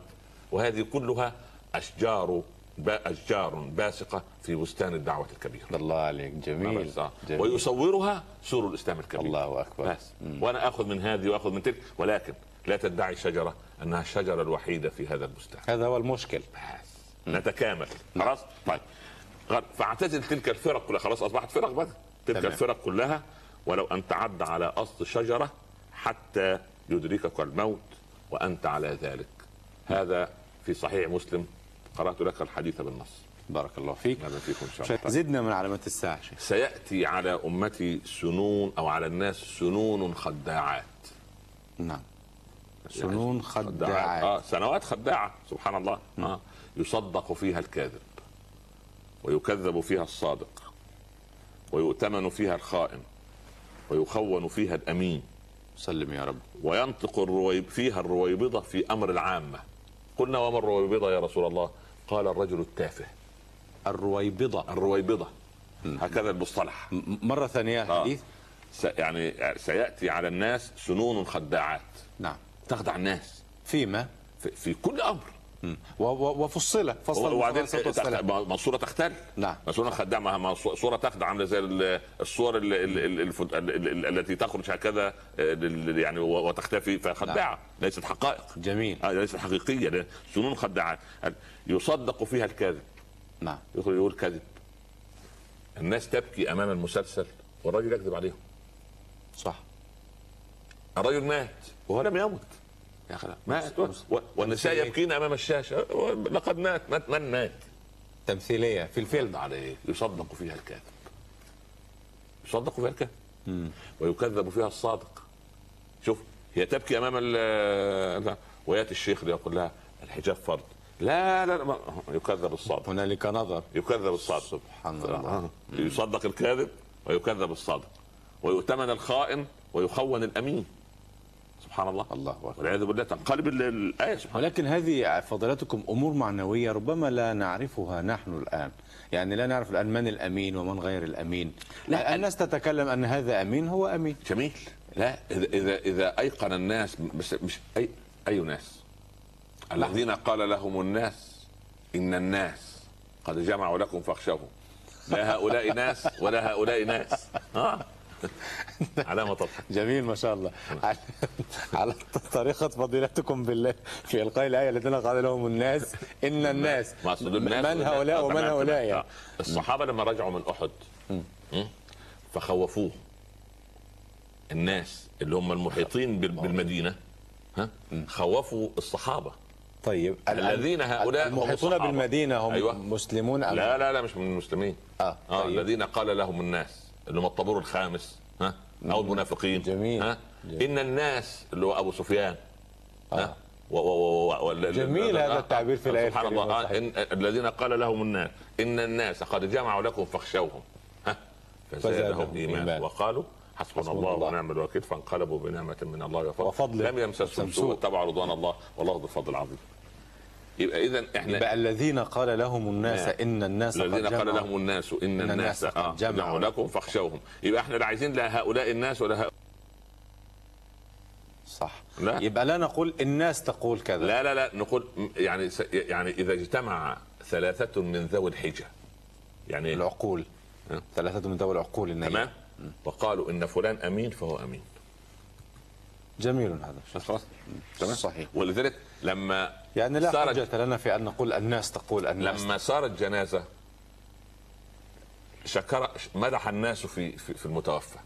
Speaker 3: وهذه كلها أشجار با أشجار باسقة في بستان الدعوة الكبير
Speaker 2: الله عليك. جميل. جميل.
Speaker 3: ويصورها سور الإسلام الكبير.
Speaker 2: الله أكبر.
Speaker 3: بس. وأنا آخذ من هذه وآخذ من تلك. ولكن لا تدعي شجرة أنها الشجرة الوحيدة في هذا البستان.
Speaker 2: هذا هو المشكل.
Speaker 3: بس. نتكامل. خلاص؟ طيب. فاعتزل تلك الفرق كلها. خلاص أصبحت فرق بقى تلك
Speaker 2: تمام.
Speaker 3: الفرق كلها ولو أن تعد على أصل شجرة حتى يدركك الموت وأنت على ذلك. هذا في صحيح مسلم. قرأت لك الحديث بالنص.
Speaker 2: بارك الله فيك.
Speaker 3: فيكم إن شاء الله.
Speaker 2: زدنا من علامات الساعة شيخ.
Speaker 3: سيأتي على أمتي سنون أو على الناس سنون خداعات.
Speaker 2: نعم. سنون
Speaker 3: آه
Speaker 2: خداعات.
Speaker 3: سنوات خداعة سبحان الله. آه يصدق فيها الكاذب ويكذب فيها الصادق ويؤتمن فيها الخائن ويخون فيها الأمين.
Speaker 2: سلم يا رب.
Speaker 3: وينطق الرويب فيها الرويبضة في أمر العامة. قلنا وما الرويبضة يا رسول الله؟ قال الرجل التافه.
Speaker 2: الرويبضة.
Speaker 3: الرويبضة. هكذا المصطلح.
Speaker 2: م- مرة ثانية
Speaker 3: آه.
Speaker 2: حديث.
Speaker 3: س- يعني سيأتي على الناس سنون خداعات.
Speaker 2: نعم.
Speaker 3: تخدع الناس.
Speaker 2: فيما؟
Speaker 3: في, في كل
Speaker 2: أمر. وفصل فصل
Speaker 3: وبعدين
Speaker 2: المفصل والسلام.
Speaker 3: تخ- ما صوره تختل
Speaker 2: نعم.
Speaker 3: ما صوره خداع ما ما صو- صوره تخدع عاملة زي ال- الصور التي تخرج هكذا آه، يعني وتختفي فخداعة. ليست حقائق.
Speaker 2: جميل.
Speaker 3: آه، ليست حقيقية. سنون خداعات. يصدق فيها الكاذب.
Speaker 2: نعم.
Speaker 3: يخرج يقول كذب الناس تبكي أمام المسلسل والراجل يكذب عليهم.
Speaker 2: صح.
Speaker 3: الرجل مات وهو لم يمت يا لا، مات والنساء يبكين أمام الشاشة. لقد مات مات من مات؟
Speaker 2: تمثيلية في الفيلم
Speaker 3: عليه يصدق فيها الكاذب يصدق فيها الكاذب ويكذب فيها الصادق. شوف هي تبكي أمام ال ويأتي الشيخ ليقول لها الحجاب فرض لا لا, لا ما- يكذب الصادق.
Speaker 2: هنالك نظر.
Speaker 3: يكذب الصادق.
Speaker 2: سبحان الله.
Speaker 3: آه. يصدق الكاذب ويكذب الصادق. ويؤتمن الخائن ويخون الأمين. سبحان الله.
Speaker 2: الله أكبر.
Speaker 3: والعياذ بالله تنقلب ال- الآية سبحان الله.
Speaker 2: ولكن هذه فضيلتكم أمور معنوية ربما لا نعرفها نحن الآن. يعني لا نعرف الآن من الأمين ومن غير الأمين. لا الناس تتكلم أن هذا أمين هو أمين.
Speaker 3: جميل. لا اذا اذا إذا أيقن الناس بس مش اي أي ناس؟ الذين قال لهم الناس إن الناس قد جمعوا لكم فاخشوهم. لا هؤلاء ناس ولا هؤلاء ناس. ها علامة تضحك
Speaker 2: جميل ما شاء الله على, على طريقة فضيلتكم بالله في إلقاء الآية الذين قال لهم الناس إن الناس من هؤلاء
Speaker 3: آه،
Speaker 2: ومن هؤلاء. يعني
Speaker 3: آه. الصحابة لما رجعوا من أحد? فخوفوه الناس اللي هم المحيطين بال- بالمدينة ها خوفوا الصحابة
Speaker 2: طيب ال-
Speaker 3: الذين هؤلاء
Speaker 2: المحيطون. بالمدينة هم
Speaker 3: أيوة.
Speaker 2: مسلمون أم
Speaker 3: لا لا لا مش من المسلمين
Speaker 2: آه،
Speaker 3: آه
Speaker 2: طيب.
Speaker 3: الذين قال لهم الناس اللي هم الطابور الخامس ها أو المنافقين
Speaker 2: جميل.
Speaker 3: ها
Speaker 2: جميل.
Speaker 3: إن الناس اللي هو أبو سفيان
Speaker 2: آه.
Speaker 3: ها و و و و
Speaker 2: جميل هذا التعبير في الآية
Speaker 3: سبحان
Speaker 2: الكريمة،
Speaker 3: الله آه، الذين قال لهم الناس إن الناس قد جمعوا لكم فاخشوهم ها
Speaker 2: فزادهم إيمانا.
Speaker 3: وقالوا حسبنا الله
Speaker 2: الله.
Speaker 3: ونعم الوكيل فانقلبوا بنعمة من الله وفضل,
Speaker 2: وفضل.
Speaker 3: لم يمسسهم
Speaker 2: سوء.
Speaker 3: اتبعوا رضوان الله والله ذو الفضل العظيم يبقى اذا إحنا
Speaker 2: يبقى الذين قال لهم الناس
Speaker 3: نعم.
Speaker 2: إن الناس قد
Speaker 3: الذين قال لهم الناس إن
Speaker 2: إن
Speaker 3: الناس
Speaker 2: الناس قد
Speaker 3: آه،
Speaker 2: جمعوا.
Speaker 3: لكم فاخشوهم. يبقى إحنا لا عايزين لا هؤلاء الناس ولا هؤلاء
Speaker 2: صح.
Speaker 3: لا.
Speaker 2: يبقى لا نقول الناس تقول كذا.
Speaker 3: لا لا لا نقول يعني س- يعني إذا اجتمع ثلاثة من ذوي الحجة يعني
Speaker 2: العقول.
Speaker 3: ها؟
Speaker 2: ثلاثة من ذوي العقول النية
Speaker 3: تمام؟ وقالوا إن فلان أمين فهو أمين.
Speaker 2: جميل هذا.
Speaker 3: خلاص تمام
Speaker 2: صحيح.
Speaker 3: ولذلك لما
Speaker 2: يعني لا حجة لنا في أن نقول الناس تقول الناس
Speaker 3: لما صارت جنازة شكر مدح الناس في في, في المتوفى.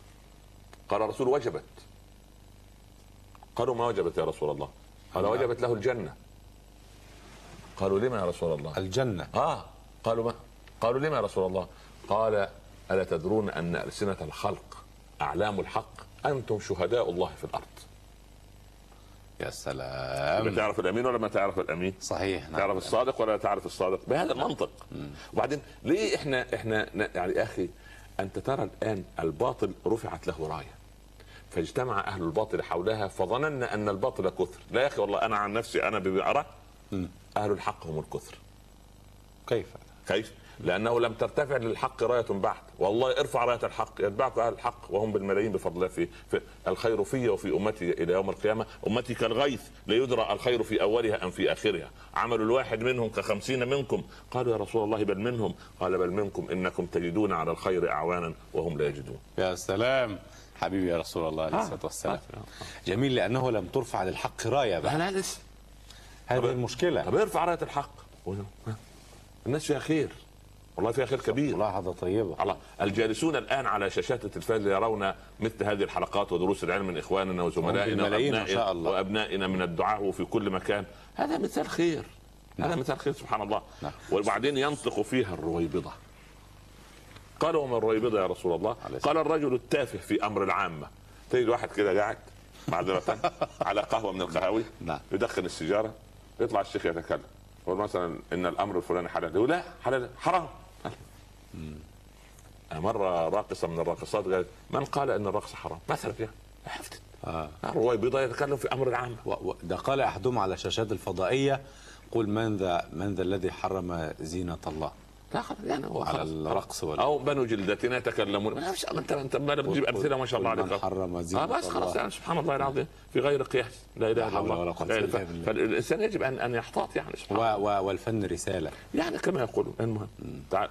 Speaker 3: قال الرسول وجبت. قالوا ما وجبت يا رسول الله؟ قال
Speaker 2: نعم.
Speaker 3: وجبت له الجنة. قالوا لما يا رسول الله؟
Speaker 2: الجنة.
Speaker 3: آه قالوا ما قالوا لما يا رسول الله؟ قال ألا تدرون أن ألسنة الخلق أعلام الحق؟ أنتم شهداء الله في الأرض.
Speaker 2: يا سلام.
Speaker 3: تعرف الأمين ولا ما تعرف الأمين؟
Speaker 2: صحيح نعم.
Speaker 3: تعرف الصادق ولا تعرف الصادق؟ بهذا المنطق. وبعدين ليه إحنا إحنا يعني يا أخي أنت ترى الآن الباطل رفعت له رايه فاجتمع أهل الباطل حولها فظننا أن الباطل كثر. لا يا أخي والله أنا عن نفسي أنا بما ارى أهل الحق هم الكثر.
Speaker 2: كيف؟
Speaker 3: كيف؟ لأنه لم ترتفع للحق راية بعد، والله ارفع راية الحق يتبعك أهل الحق وهم بالملايين بفضل الله في, في الخير في وفي أمتي إلى يوم القيامة، أمتي كالغيث لا يدرى الخير في أولها أم في آخرها، عمل الواحد منهم كخمسين منكم، قالوا يا رسول الله بل منهم، قال بل منكم إنكم تجدون على الخير أعوانا وهم لا يجدون.
Speaker 2: يا سلام. حبيبي يا رسول الله عليه الصلاة والسلام.
Speaker 3: آه.
Speaker 2: جميل لأنه لم ترفع للحق راية بقى.
Speaker 3: لا لا لسه
Speaker 2: هذه المشكلة.
Speaker 3: طب ارفع راية الحق. الناس فيها خير. والله فيها خير كبير.
Speaker 2: ملاحظة طيبة.
Speaker 3: الله. الجالسون الآن على شاشات التلفاز يرون مثل هذه الحلقات ودروس العلم من إخواننا وزملائنا وأبنائنا
Speaker 2: شاء الله.
Speaker 3: وأبنائنا من الدعاء في كل مكان. هذا مثال خير. هذا
Speaker 2: نعم.
Speaker 3: مثال خير سبحان الله.
Speaker 2: نعم.
Speaker 3: وبعدين ينطق فيها الرويبضة. قالوا وما الرويبضة يا رسول الله؟ قال الرجل التافه في أمر العامة. تجد واحد كده قاعد معذرة على قهوة من القهاوي.
Speaker 2: نعم.
Speaker 3: يدخن السيجارة. يطلع الشيخ يتكلم. يقول مثلا إن الأمر الفلاني حلال. يقول لا حلال حرام. مرة راقصة من الراقصات قالت من قال إن الرقص حرام؟ مثلا يعني حفتت
Speaker 2: آه.
Speaker 3: الرويبضة يتكلم في أمر العام
Speaker 2: و- و- ده قال أحدهم على الشاشات الفضائية قل من ذا من ذا الذي حرم زينة الله؟
Speaker 3: لا خلاص يعني هو
Speaker 2: على. الرقص وال-
Speaker 3: أو بنو جلدتنا يتكلمون. ما شاء الله انت أنت ما بتجيب أمثلة ما شاء الله
Speaker 2: قل من
Speaker 3: عليك
Speaker 2: حرم زينة
Speaker 3: آه بس خلاص. يعني سبحان الله العظيم في غير قياس. لا إله
Speaker 2: إلا
Speaker 3: الله.
Speaker 2: ولا.
Speaker 3: فالإنسان يجب ان أن يحتاط يعني
Speaker 2: و
Speaker 3: سبحان الله.
Speaker 2: و والفن رسالة.
Speaker 3: يعني كما يقولون. المهم تعال.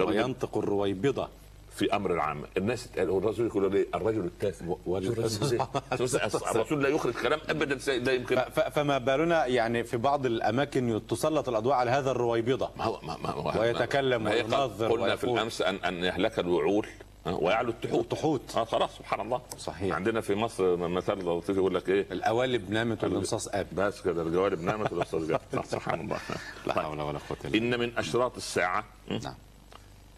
Speaker 2: وينطق الرويبضة
Speaker 3: في أمر العام. الناس الرسول يقول ليه؟ الرجل التافه الرسول لا يخرج كلام ابدا لا يمكن.
Speaker 2: فما بالنا يعني في بعض الأماكن تسلط الأضواء على هذا الرويبضة.
Speaker 3: ما هو ما ما هو
Speaker 2: ويتكلم وينظر
Speaker 3: قلنا في. الأمس ان أن يهلك الوعول ويعلو التحوت.
Speaker 2: التحوت.
Speaker 3: آه خلاص سبحان الله.
Speaker 2: صحيح.
Speaker 3: عندنا في مصر مثل لطيف يقول لك إيه؟
Speaker 2: القوالب نامت والانصاص آب.
Speaker 3: بس كده الجوارب نامت جاب صح، سبحان الله.
Speaker 2: لا
Speaker 3: طيب.
Speaker 2: حول ولا قوة إلا
Speaker 3: إن من أشراط الساعة?
Speaker 2: نعم.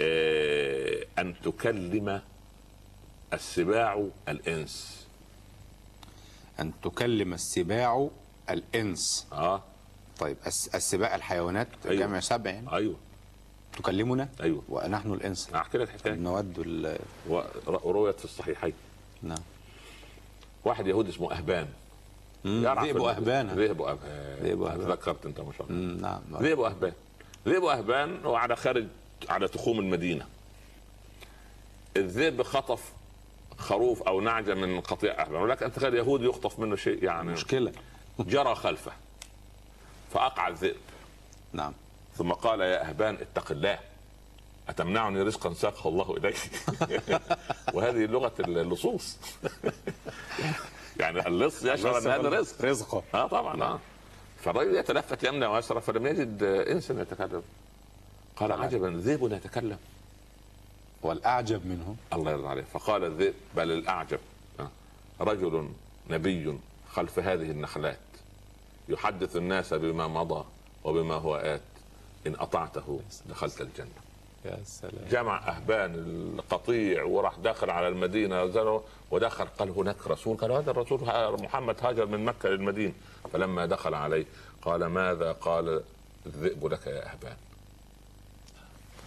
Speaker 3: آه، أن تكلم السباع الإنس.
Speaker 2: أن تكلم السباع الإنس.
Speaker 3: آه.
Speaker 2: طيب الس- السباع الحيوانات
Speaker 3: أيوة.
Speaker 2: جمع سبع يعني.
Speaker 3: أيوه.
Speaker 2: تكلمنا؟
Speaker 3: أيوة.
Speaker 2: ونحن الإنس.
Speaker 3: احكي لك حكايه
Speaker 2: نود ال-
Speaker 3: ورويت في الصحيحين.
Speaker 2: نعم.
Speaker 3: واحد يهودي اسمه يعرف
Speaker 2: ذئب أهبان.
Speaker 3: ذئب اهبان
Speaker 2: ذئب أهبان.
Speaker 3: تذكرت أنت ما شاء الله.
Speaker 2: نعم.
Speaker 3: ذئب أهبان. ذئب أهبان هو على خارج على تخوم المدينة. الذئب خطف خروف أو نعجة من قطيع اهبان ولكن أنت تخيل يهودي يخطف منه شيء يعني.
Speaker 2: مشكلة.
Speaker 3: جرى خلفه. فأقع الذئب.
Speaker 2: نعم.
Speaker 3: ثم قال يا أهبان اتق الله. أتمنعني رزقا ساقه الله إليك. وهذه لغة اللصوص. يعني اللص يشعر ان هذا رزق.
Speaker 2: رزقه.
Speaker 3: آه طبعا آه. فالرجل يتلفت يمنى ويسرى فلم يجد انسا يتكلم. قال عجبا ذئب يتكلم.
Speaker 2: والأعجب منه
Speaker 3: الله يرضى عليه. فقال الذئب بل الأعجب. آه، رجل نبي خلف هذه النخلات يحدث الناس بما مضى وبما هو آت. إن أطعته دخلت الجنة.
Speaker 2: يا سلام.
Speaker 3: جمع أهبان القطيع وراح داخل على المدينة زروا ودخل قال هناك رسول. قال هذا الرسول محمد هاجر من مكة للمدينة. فلما دخل عليه قال ماذا قال الذئب لك يا أهبان؟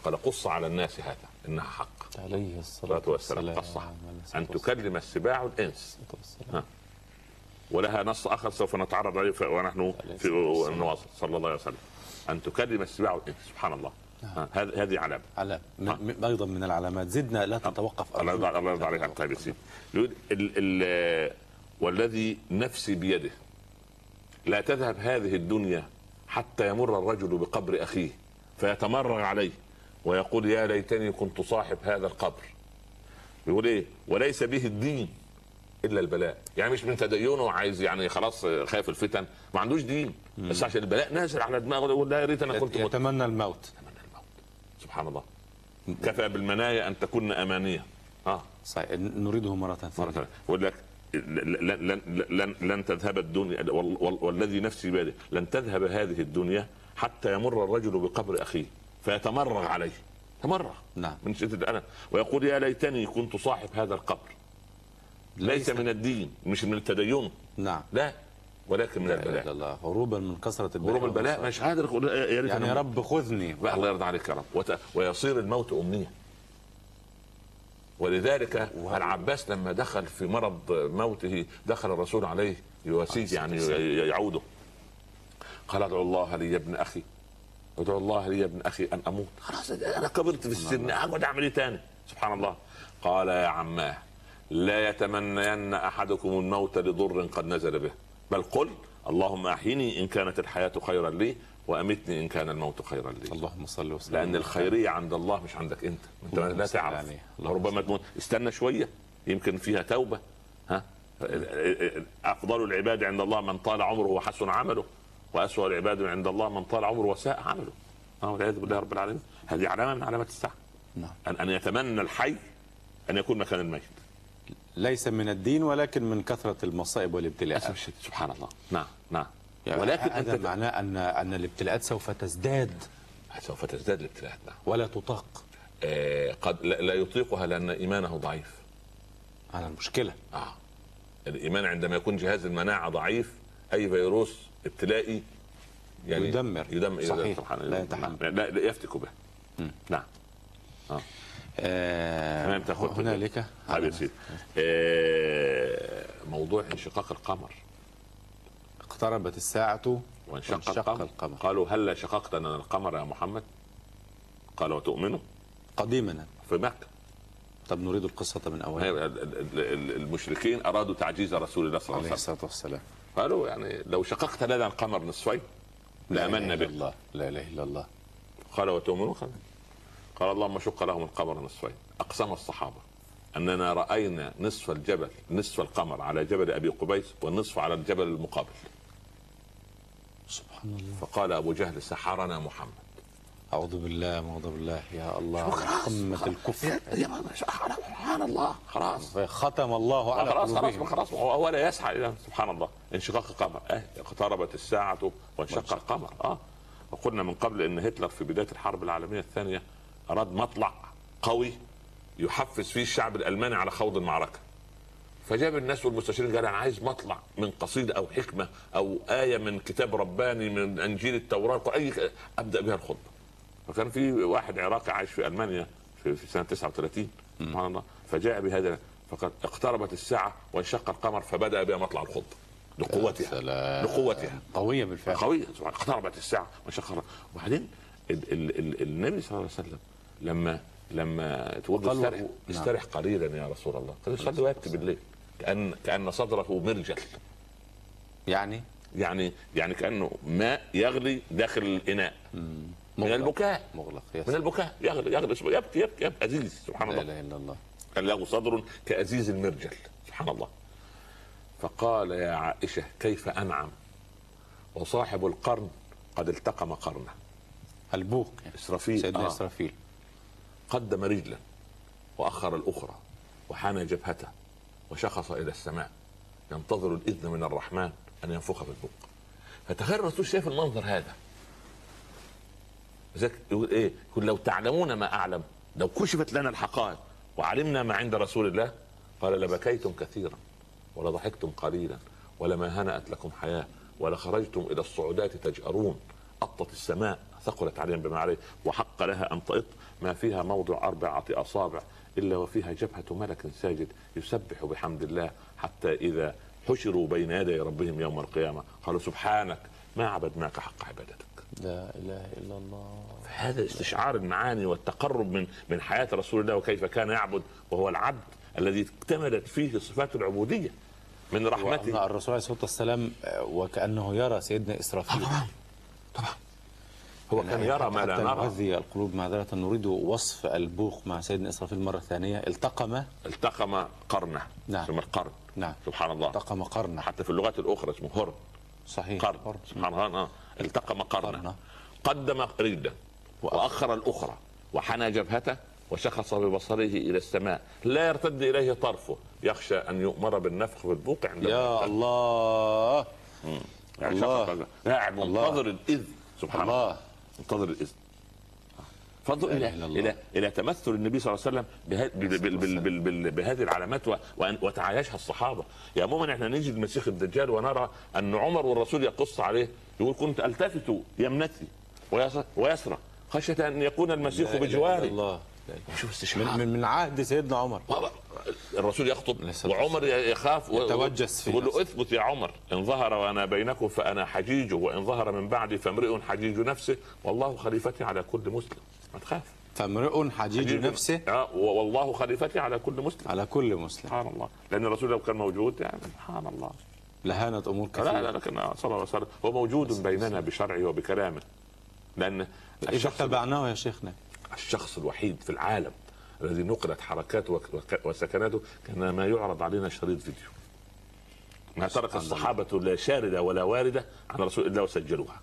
Speaker 3: قال قص على الناس هذا إنها حق.
Speaker 2: عليه الصلاة
Speaker 3: والسلام. قص أن تكلم السباع الانس ها. ولها نص آخر سوف نتعرض عليه ونحن في نواصل صلى الله عليه وسلم. أن تكلم السباع الانس سبحان الله. ها، هذه هذه علامة.
Speaker 2: علامة. من- العلامات. زدنا لا تتوقف
Speaker 3: الله. يرضى عليك طيب يا سيدي يقول ال ال والذي نفسي بيده لا تذهب هذه الدنيا حتى يمر الرجل بقبر أخيه فيتمرغ عليه. ويقول يا ليتني كنت صاحب هذا القبر. يقول إيه؟ وليس به الدين إلا البلاء. يعني مش من تدينه عايز يعني خلاص خايف الفتن. ما عندوش دين. بس عشان البلاء نازل على دماغه يقول لا يا ريت أنا كنت.
Speaker 2: يتمنى الموت.
Speaker 3: أتمنى الموت. سبحان الله. كفى بالمنايا أن تكون أمانية. آه.
Speaker 2: صحيح. نريده مرة
Speaker 3: مرة
Speaker 2: ثانية.
Speaker 3: ثانية يقول لك لن لن لن لن تذهب الدنيا وال- وال- والذي نفسي بيده لن تذهب هذه الدنيا حتى يمر الرجل بقبر أخيه. فيتمرغ عليه. تمرغ.
Speaker 2: نعم.
Speaker 3: من شدة أنا ويقول يا ليتني كنت صاحب هذا القبر. ليس من الدين مش من التدين.
Speaker 2: نعم.
Speaker 3: لا ولكن من
Speaker 2: لا
Speaker 3: البلاء.
Speaker 2: الله. هروبا من كثرة البلاء
Speaker 3: غروب البلاء. مش قادر يا ريت
Speaker 2: يعني يا رب خذني.
Speaker 3: الله يرضى عليك يا رب. وت... ويصير الموت أمنية. ولذلك العباس لما دخل في مرض موته دخل الرسول عليه يواسيه يعني يعوده. قال ادعو الله لي يا ابن أخي. ادعو الله لي يا ابن أخي أن أموت. خلاص أنا كبرت في السن أقعد أعمل إيه تاني؟ سبحان الله. قال يا عماه لا يتمنين أحدكم الموت لضر قد نزل به. بل قل اللهم أحيني إن كانت الحياة خيرا لي وأمتني إن كان الموت خيرا لي.
Speaker 2: اللهم صل وسلم.
Speaker 3: لأن الخيريه عند الله مش عندك أنت.
Speaker 2: أنت
Speaker 3: لا تعرف. ربما تموت. استنى شوية. يمكن فيها توبة. ها؟ أفضل العباد عند الله من طال عمره وحسن عمله. وأسوأ العباد عند الله من طال عمره وساء عمله. والعياذ بالله رب العالمين. هذه علامة من علامات الساعة.
Speaker 2: نعم.
Speaker 3: ان أن يتمنى الحي أن يكون مكان الميت.
Speaker 2: ليس من الدين ولكن من كثرة المصائب والابتلاءات.
Speaker 3: سبحان الله. نعم نعم.
Speaker 2: يعني
Speaker 3: ولكن
Speaker 2: هذا
Speaker 3: انت
Speaker 2: معناه أن أن الابتلاءات سوف تزداد.
Speaker 3: سوف تزداد الابتلاءات نعم.
Speaker 2: ولا تطاق.
Speaker 3: آه، قد لا لا يطيقها لأن إيمانه ضعيف.
Speaker 2: على المشكلة.
Speaker 3: آه. الإيمان عندما يكون جهاز المناعة ضعيف أي فيروس ابتلائي يعني
Speaker 2: يدمر.
Speaker 3: يدمر
Speaker 2: صحيح.
Speaker 3: سبحان الله.
Speaker 2: لا يتحمل.
Speaker 3: لا, لا يفتك به. نعم.
Speaker 2: آه.
Speaker 3: تمام تاخد
Speaker 2: هنالك؟
Speaker 3: يا سيدي آه، موضوع انشقاق القمر.
Speaker 2: اقتربت الساعة
Speaker 3: وانشق
Speaker 2: وانشق
Speaker 3: القمر.
Speaker 2: القمر.
Speaker 3: قالوا هل شققت لنا القمر يا محمد؟ قال وتؤمنوا؟
Speaker 2: قديما.
Speaker 3: في مكة.
Speaker 2: طب نريد القصة من أولها.
Speaker 3: ال- ال- ال- المشركين أرادوا تعجيز رسول الله صلى الله
Speaker 2: عليه
Speaker 3: وسلم. قالوا يعني لو شققت لنا القمر نصفين
Speaker 2: لآمنا
Speaker 3: به.
Speaker 2: الله. لا إله إلا الله.
Speaker 3: قال وتؤمنون؟ قال قال اللهم شق لهم القمر نصفين. أقسم الصحابة أننا رأينا نصف الجبل نصف القمر على جبل أبي قبيس والنصف على الجبل المقابل.
Speaker 2: سبحان الله.
Speaker 3: فقال أبو جهل سحرنا محمد.
Speaker 2: أعوذ بالله أعوذ بالله. يا الله قمة الكفر.
Speaker 3: سبحان الله خلاص.
Speaker 2: ختم الله على
Speaker 3: خلاص خلاص خلاص. هو هو لا يسعى إلى سبحان الله. انشقاق القمر. أه اقتربت الساعة وانشق. القمر. آه. وقلنا من قبل إن هتلر في بداية الحرب العالمية الثانية أراد مطلع قوي يحفز فيه الشعب الألماني على خوض المعركة. فجاب الناس والمستشارين قال أنا عايز مطلع من قصيدة أو حكمة أو آية من كتاب رباني من إنجيل التوراة اي أبدأ بها الخطبة. فكان في واحد عراقي عايش في ألمانيا في, في سنة 39 سبحان الله. فجاء بهذا فقد اقتربت الساعة وانشق القمر فبدأ بها مطلع الخطبه لقوتها.
Speaker 2: سلام.
Speaker 3: لقوتها.
Speaker 2: قوية بالفعل.
Speaker 3: قوية. اقتربت الساعة وانشق القمر. وبعدين ال ال ال النبي صلى الله عليه وسلم لما لما
Speaker 2: قال
Speaker 3: استرح
Speaker 2: نعم.
Speaker 3: استرح قليلا يا رسول الله. قال يصلي ويبكي بالليل. كأن كأن صدره مرجل.
Speaker 2: يعني؟
Speaker 3: يعني يعني كأنه ماء يغلي داخل الإناء. من
Speaker 2: مغلق.
Speaker 3: البكاء.
Speaker 2: مغلق يا
Speaker 3: من. البكاء. يغلي يغلي يبكي يبكي, يبكي عزيز سبحان
Speaker 2: لا
Speaker 3: الله.
Speaker 2: إله إلا الله.
Speaker 3: كان له صدر كأزيز المرجل سبحان الله. فقال يا عائشة كيف أنعم؟ وصاحب القرن قد التقم قرنه.
Speaker 2: البوق
Speaker 3: إسرافيل.
Speaker 2: سيدنا
Speaker 3: آه.
Speaker 2: إسرافيل.
Speaker 3: قدم رجلا وأخر الأخرى وحنى جبهته وشخص إلى السماء. ينتظر الإذن من الرحمن أن ينفخ في البوق. فتخيل الرسول شايف المنظر هذا. يقول إيه؟ يقول لو تعلمون ما أعلم لو كشفت لنا الحقائق وعلمنا ما عند رسول الله قال لبكيتم كثيرا ولضحكتم قليلا ولما هنأت لكم حياة ولخرجتم إلى الصعودات تجأرون. أطت السماء ثقلت عليهم بما عليه وحق لها أن تئط ما فيها موضع أربعة أصابع إلا وفيها جبهة ملك ساجد يسبح بحمد الله حتى إذا حشروا بين يدي ربهم يوم القيامة. قالوا سبحانك ما عبدناك حق عبادتك.
Speaker 2: لا إله إلا الله.
Speaker 3: هذا استشعار المعاني والتقرب من من حياة رسول الله وكيف كان يعبد وهو العبد الذي اكتملت فيه صفات العبودية من رحمته.
Speaker 2: الرسول عليه الصلاة والسلام آه، وكأنه يرى سيدنا إسرافيل.
Speaker 3: طبعا طبعا. هو كان يرى ما لا نرى.
Speaker 2: نغذي القلوب معذرة نريد وصف البوق مع سيدنا إسرافيل مرة ثانية. التقم.
Speaker 3: التقم قرنه
Speaker 2: نعم.
Speaker 3: اسمه القرن.
Speaker 2: نعم.
Speaker 3: سبحان الله.
Speaker 2: التقم قرن
Speaker 3: حتى في اللغات الأخرى اسمه هرن.
Speaker 2: صحيح.
Speaker 3: قرن. سبحان الله آه. التقم قرنه. قدم رجلا وأخر الأخرى وحنى جبهته وشخص ببصره إلى السماء. لا يرتد إليه طرفه. يخشى أن يؤمر بالنفخ في البوق عند
Speaker 2: يا الله.
Speaker 3: يعني
Speaker 2: الله.
Speaker 3: قاعد منتظر الإذن. سبحان الله,
Speaker 2: الله.
Speaker 3: منتظر الإذن. فانظر
Speaker 2: إلى.
Speaker 3: إلى إلى تمثل النبي صلى الله عليه وسلم بهذه العلامات وتعايشها الصحابة. يا مؤمن إحنا نجي المسيح الدجال ونرى أن عمر والرسول يقص عليه يقول كنت ألتفت يمنتي ويس- ويسرى خشية أن يكون المسيح بجواري.
Speaker 2: الله.
Speaker 3: شوف
Speaker 2: من,
Speaker 3: استشعار
Speaker 2: من, من عهد سيدنا عمر.
Speaker 3: الرسول يخطب وعمر يخاف
Speaker 2: يتوجس في
Speaker 3: يقول له. اثبت يا عمر إن ظهر وأنا بينكم فأنا حجيجه وإن ظهر من بعدي فامرئ حجيج نفسه والله خليفتي على كل مسلم. ما تخاف
Speaker 2: فامرئ حجيج نفسه.
Speaker 3: آه والله خليفتي على كل مسلم.
Speaker 2: على كل مسلم.
Speaker 3: سبحان الله. لأن الرسول لو كان موجود يعني سبحان الله.
Speaker 2: لهانت أمور
Speaker 3: لا لا
Speaker 2: كثيرة.
Speaker 3: لكن صلى الله عليه وسلم هو موجود بيننا بشرعه وبكلامه. لأن
Speaker 2: إذا
Speaker 3: الشخص
Speaker 2: اتبعناه يا شيخنا.
Speaker 3: الشخص الوحيد في العالم الذي نقلت حركاته وسكناته كان ما يعرض علينا شريط فيديو. ما ترك الصحابة لا شاردة ولا واردة عن رسول الله وسجلوها.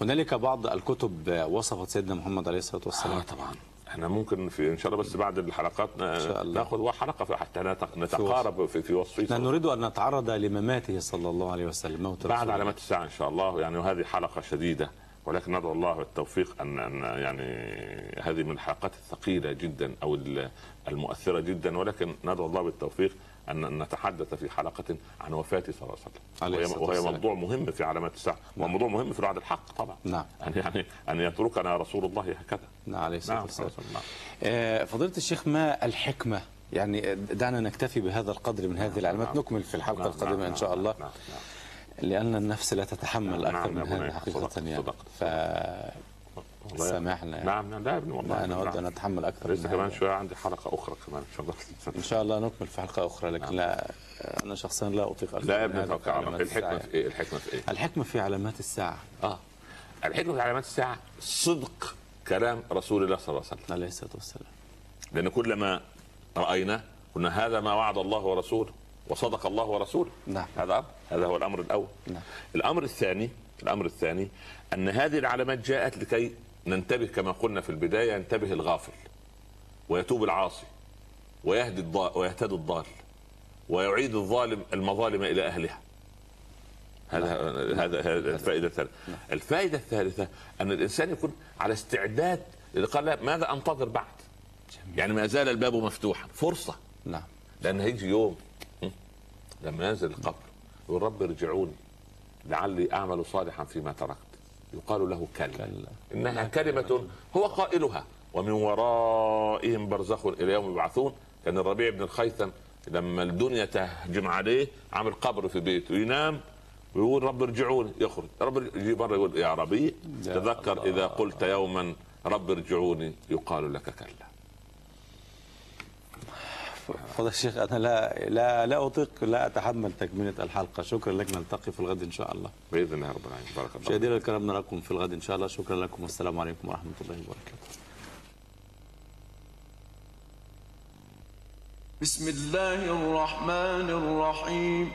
Speaker 2: هنالك بعض الكتب وصفت سيدنا محمد عليه الصلاة والسلام.
Speaker 3: آه طبعا. إحنا ممكن في إن شاء الله بس بعد الحلقات. ناخذ حلقه في- حتى نت- نتقارب في, في وصفه
Speaker 2: نحن نريد أن نتعرض لمماته صلى الله عليه وسلم موت
Speaker 3: بعد علامات الساعة إن شاء الله يعني وهذه حلقة شديدة ولكن ندعو الله بالتوفيق ان ان يعني هذه من الحلقات الثقيلة جدا أو ال- المؤثرة جدا ولكن ندعو الله بالتوفيق أن نتحدث في حلقة عن وفاته صلى الله
Speaker 2: عليه
Speaker 3: وسلم وهي. موضوع مهم في علامات الساعة وموضوع مهم في الوعد الحق طبعا
Speaker 2: نعم.
Speaker 3: يعني يعني أن يتركنا رسول الله هكذا
Speaker 2: نعم عليه الصلاة
Speaker 3: نعم
Speaker 2: والسلام. آه، فضيلة الشيخ ما الحكمة يعني دعنا نكتفي بهذا القدر من هذه العلامات
Speaker 3: نعم.
Speaker 2: نكمل في الحلقة
Speaker 3: نعم،
Speaker 2: القادمة
Speaker 3: نعم،
Speaker 2: إن شاء
Speaker 3: نعم،
Speaker 2: الله
Speaker 3: نعم، نعم.
Speaker 2: لأن النفس لا تتحمل
Speaker 3: نعم،
Speaker 2: أكثر
Speaker 3: نعم،
Speaker 2: من
Speaker 3: نعم،
Speaker 2: هذا
Speaker 3: نعم،
Speaker 2: حقيقة يعني. ف
Speaker 3: والله-
Speaker 2: سامحنا يعني.
Speaker 3: نعم نعم لا يا ابني والله
Speaker 2: لا نود
Speaker 3: نعم.
Speaker 2: أن نتحمل أكثر
Speaker 3: لسه كمان. شوية عندي حلقة أخرى كمان إن شاء الله
Speaker 2: إن شاء الله نكمل في حلقة أخرى لكن لا أنا شخصيا لا أكثر
Speaker 3: لا يا ابني الحكمة.
Speaker 2: في
Speaker 3: إيه؟
Speaker 2: الحكمة
Speaker 3: في إيه؟
Speaker 2: الحكمة في علامات الساعة
Speaker 3: آه الحكمة في علامات الساعة صدق كلام رسول الله صلى الله عليه وسلم
Speaker 2: عليه الصلاة والسلام
Speaker 3: لأن كلما رأيناه قلنا هذا ما وعد الله ورسوله وصدق الله ورسوله
Speaker 2: نعم.
Speaker 3: هذا أمر. هذا هو الأمر الأول
Speaker 2: نعم.
Speaker 3: الأمر الثاني الأمر الثاني أن هذه العلامات جاءت لكي ننتبه كما قلنا في البداية ينتبه الغافل ويتوب العاصي ويهدي الضال ويهتدي الضال ويعيد الظالم المظالم إلى أهلها. هذا هذا هذا الفائدة الثالثة. الفائدة الثالثة أن الإنسان يكون على استعداد قال ماذا أنتظر بعد؟ يعني ما زال الباب مفتوحا. فرصة.
Speaker 2: نعم.
Speaker 3: لأن هيجي يوم? لما ينزل القبر يقول رب ارجعوني لعلي أعمل صالحا فيما تركت. يقال له كلا. إنها كلمة هو قائلها. ومن ورائهم برزخ إلى يوم يبعثون. كان الربيع بن الخيثم لما الدنيا تهجم عليه عامل قبر في بيته. ينام ويقول رب ارجعوني يخرج. رب يجي مرة يقول يا
Speaker 2: يا
Speaker 3: تذكر. إذا قلت يوما رب ارجعوني. يقال لك كلا.
Speaker 2: فضل الشيخ أنا لا لا لا أطيق لا أتحمل تكملة الحلقة. شكرا لك نلتقي في الغد إن شاء الله.
Speaker 3: بإذن الله رب العالمين. بارك الله
Speaker 2: مشاهدينا الكرام نراكم في الغد إن شاء الله. شكرا لكم. والسلام عليكم ورحمة الله وبركاته.
Speaker 1: بسم الله الرحمن الرحيم.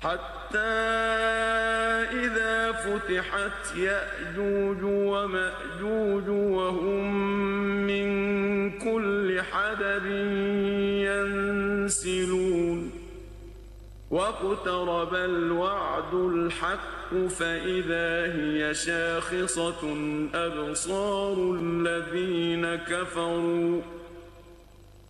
Speaker 1: حتى إذا فتحت يأجوج ومأجوج وهم من كل حدب ينسلون. واقترب الوعد الحق فإذا هي شاخصة أبصار الذين كفروا.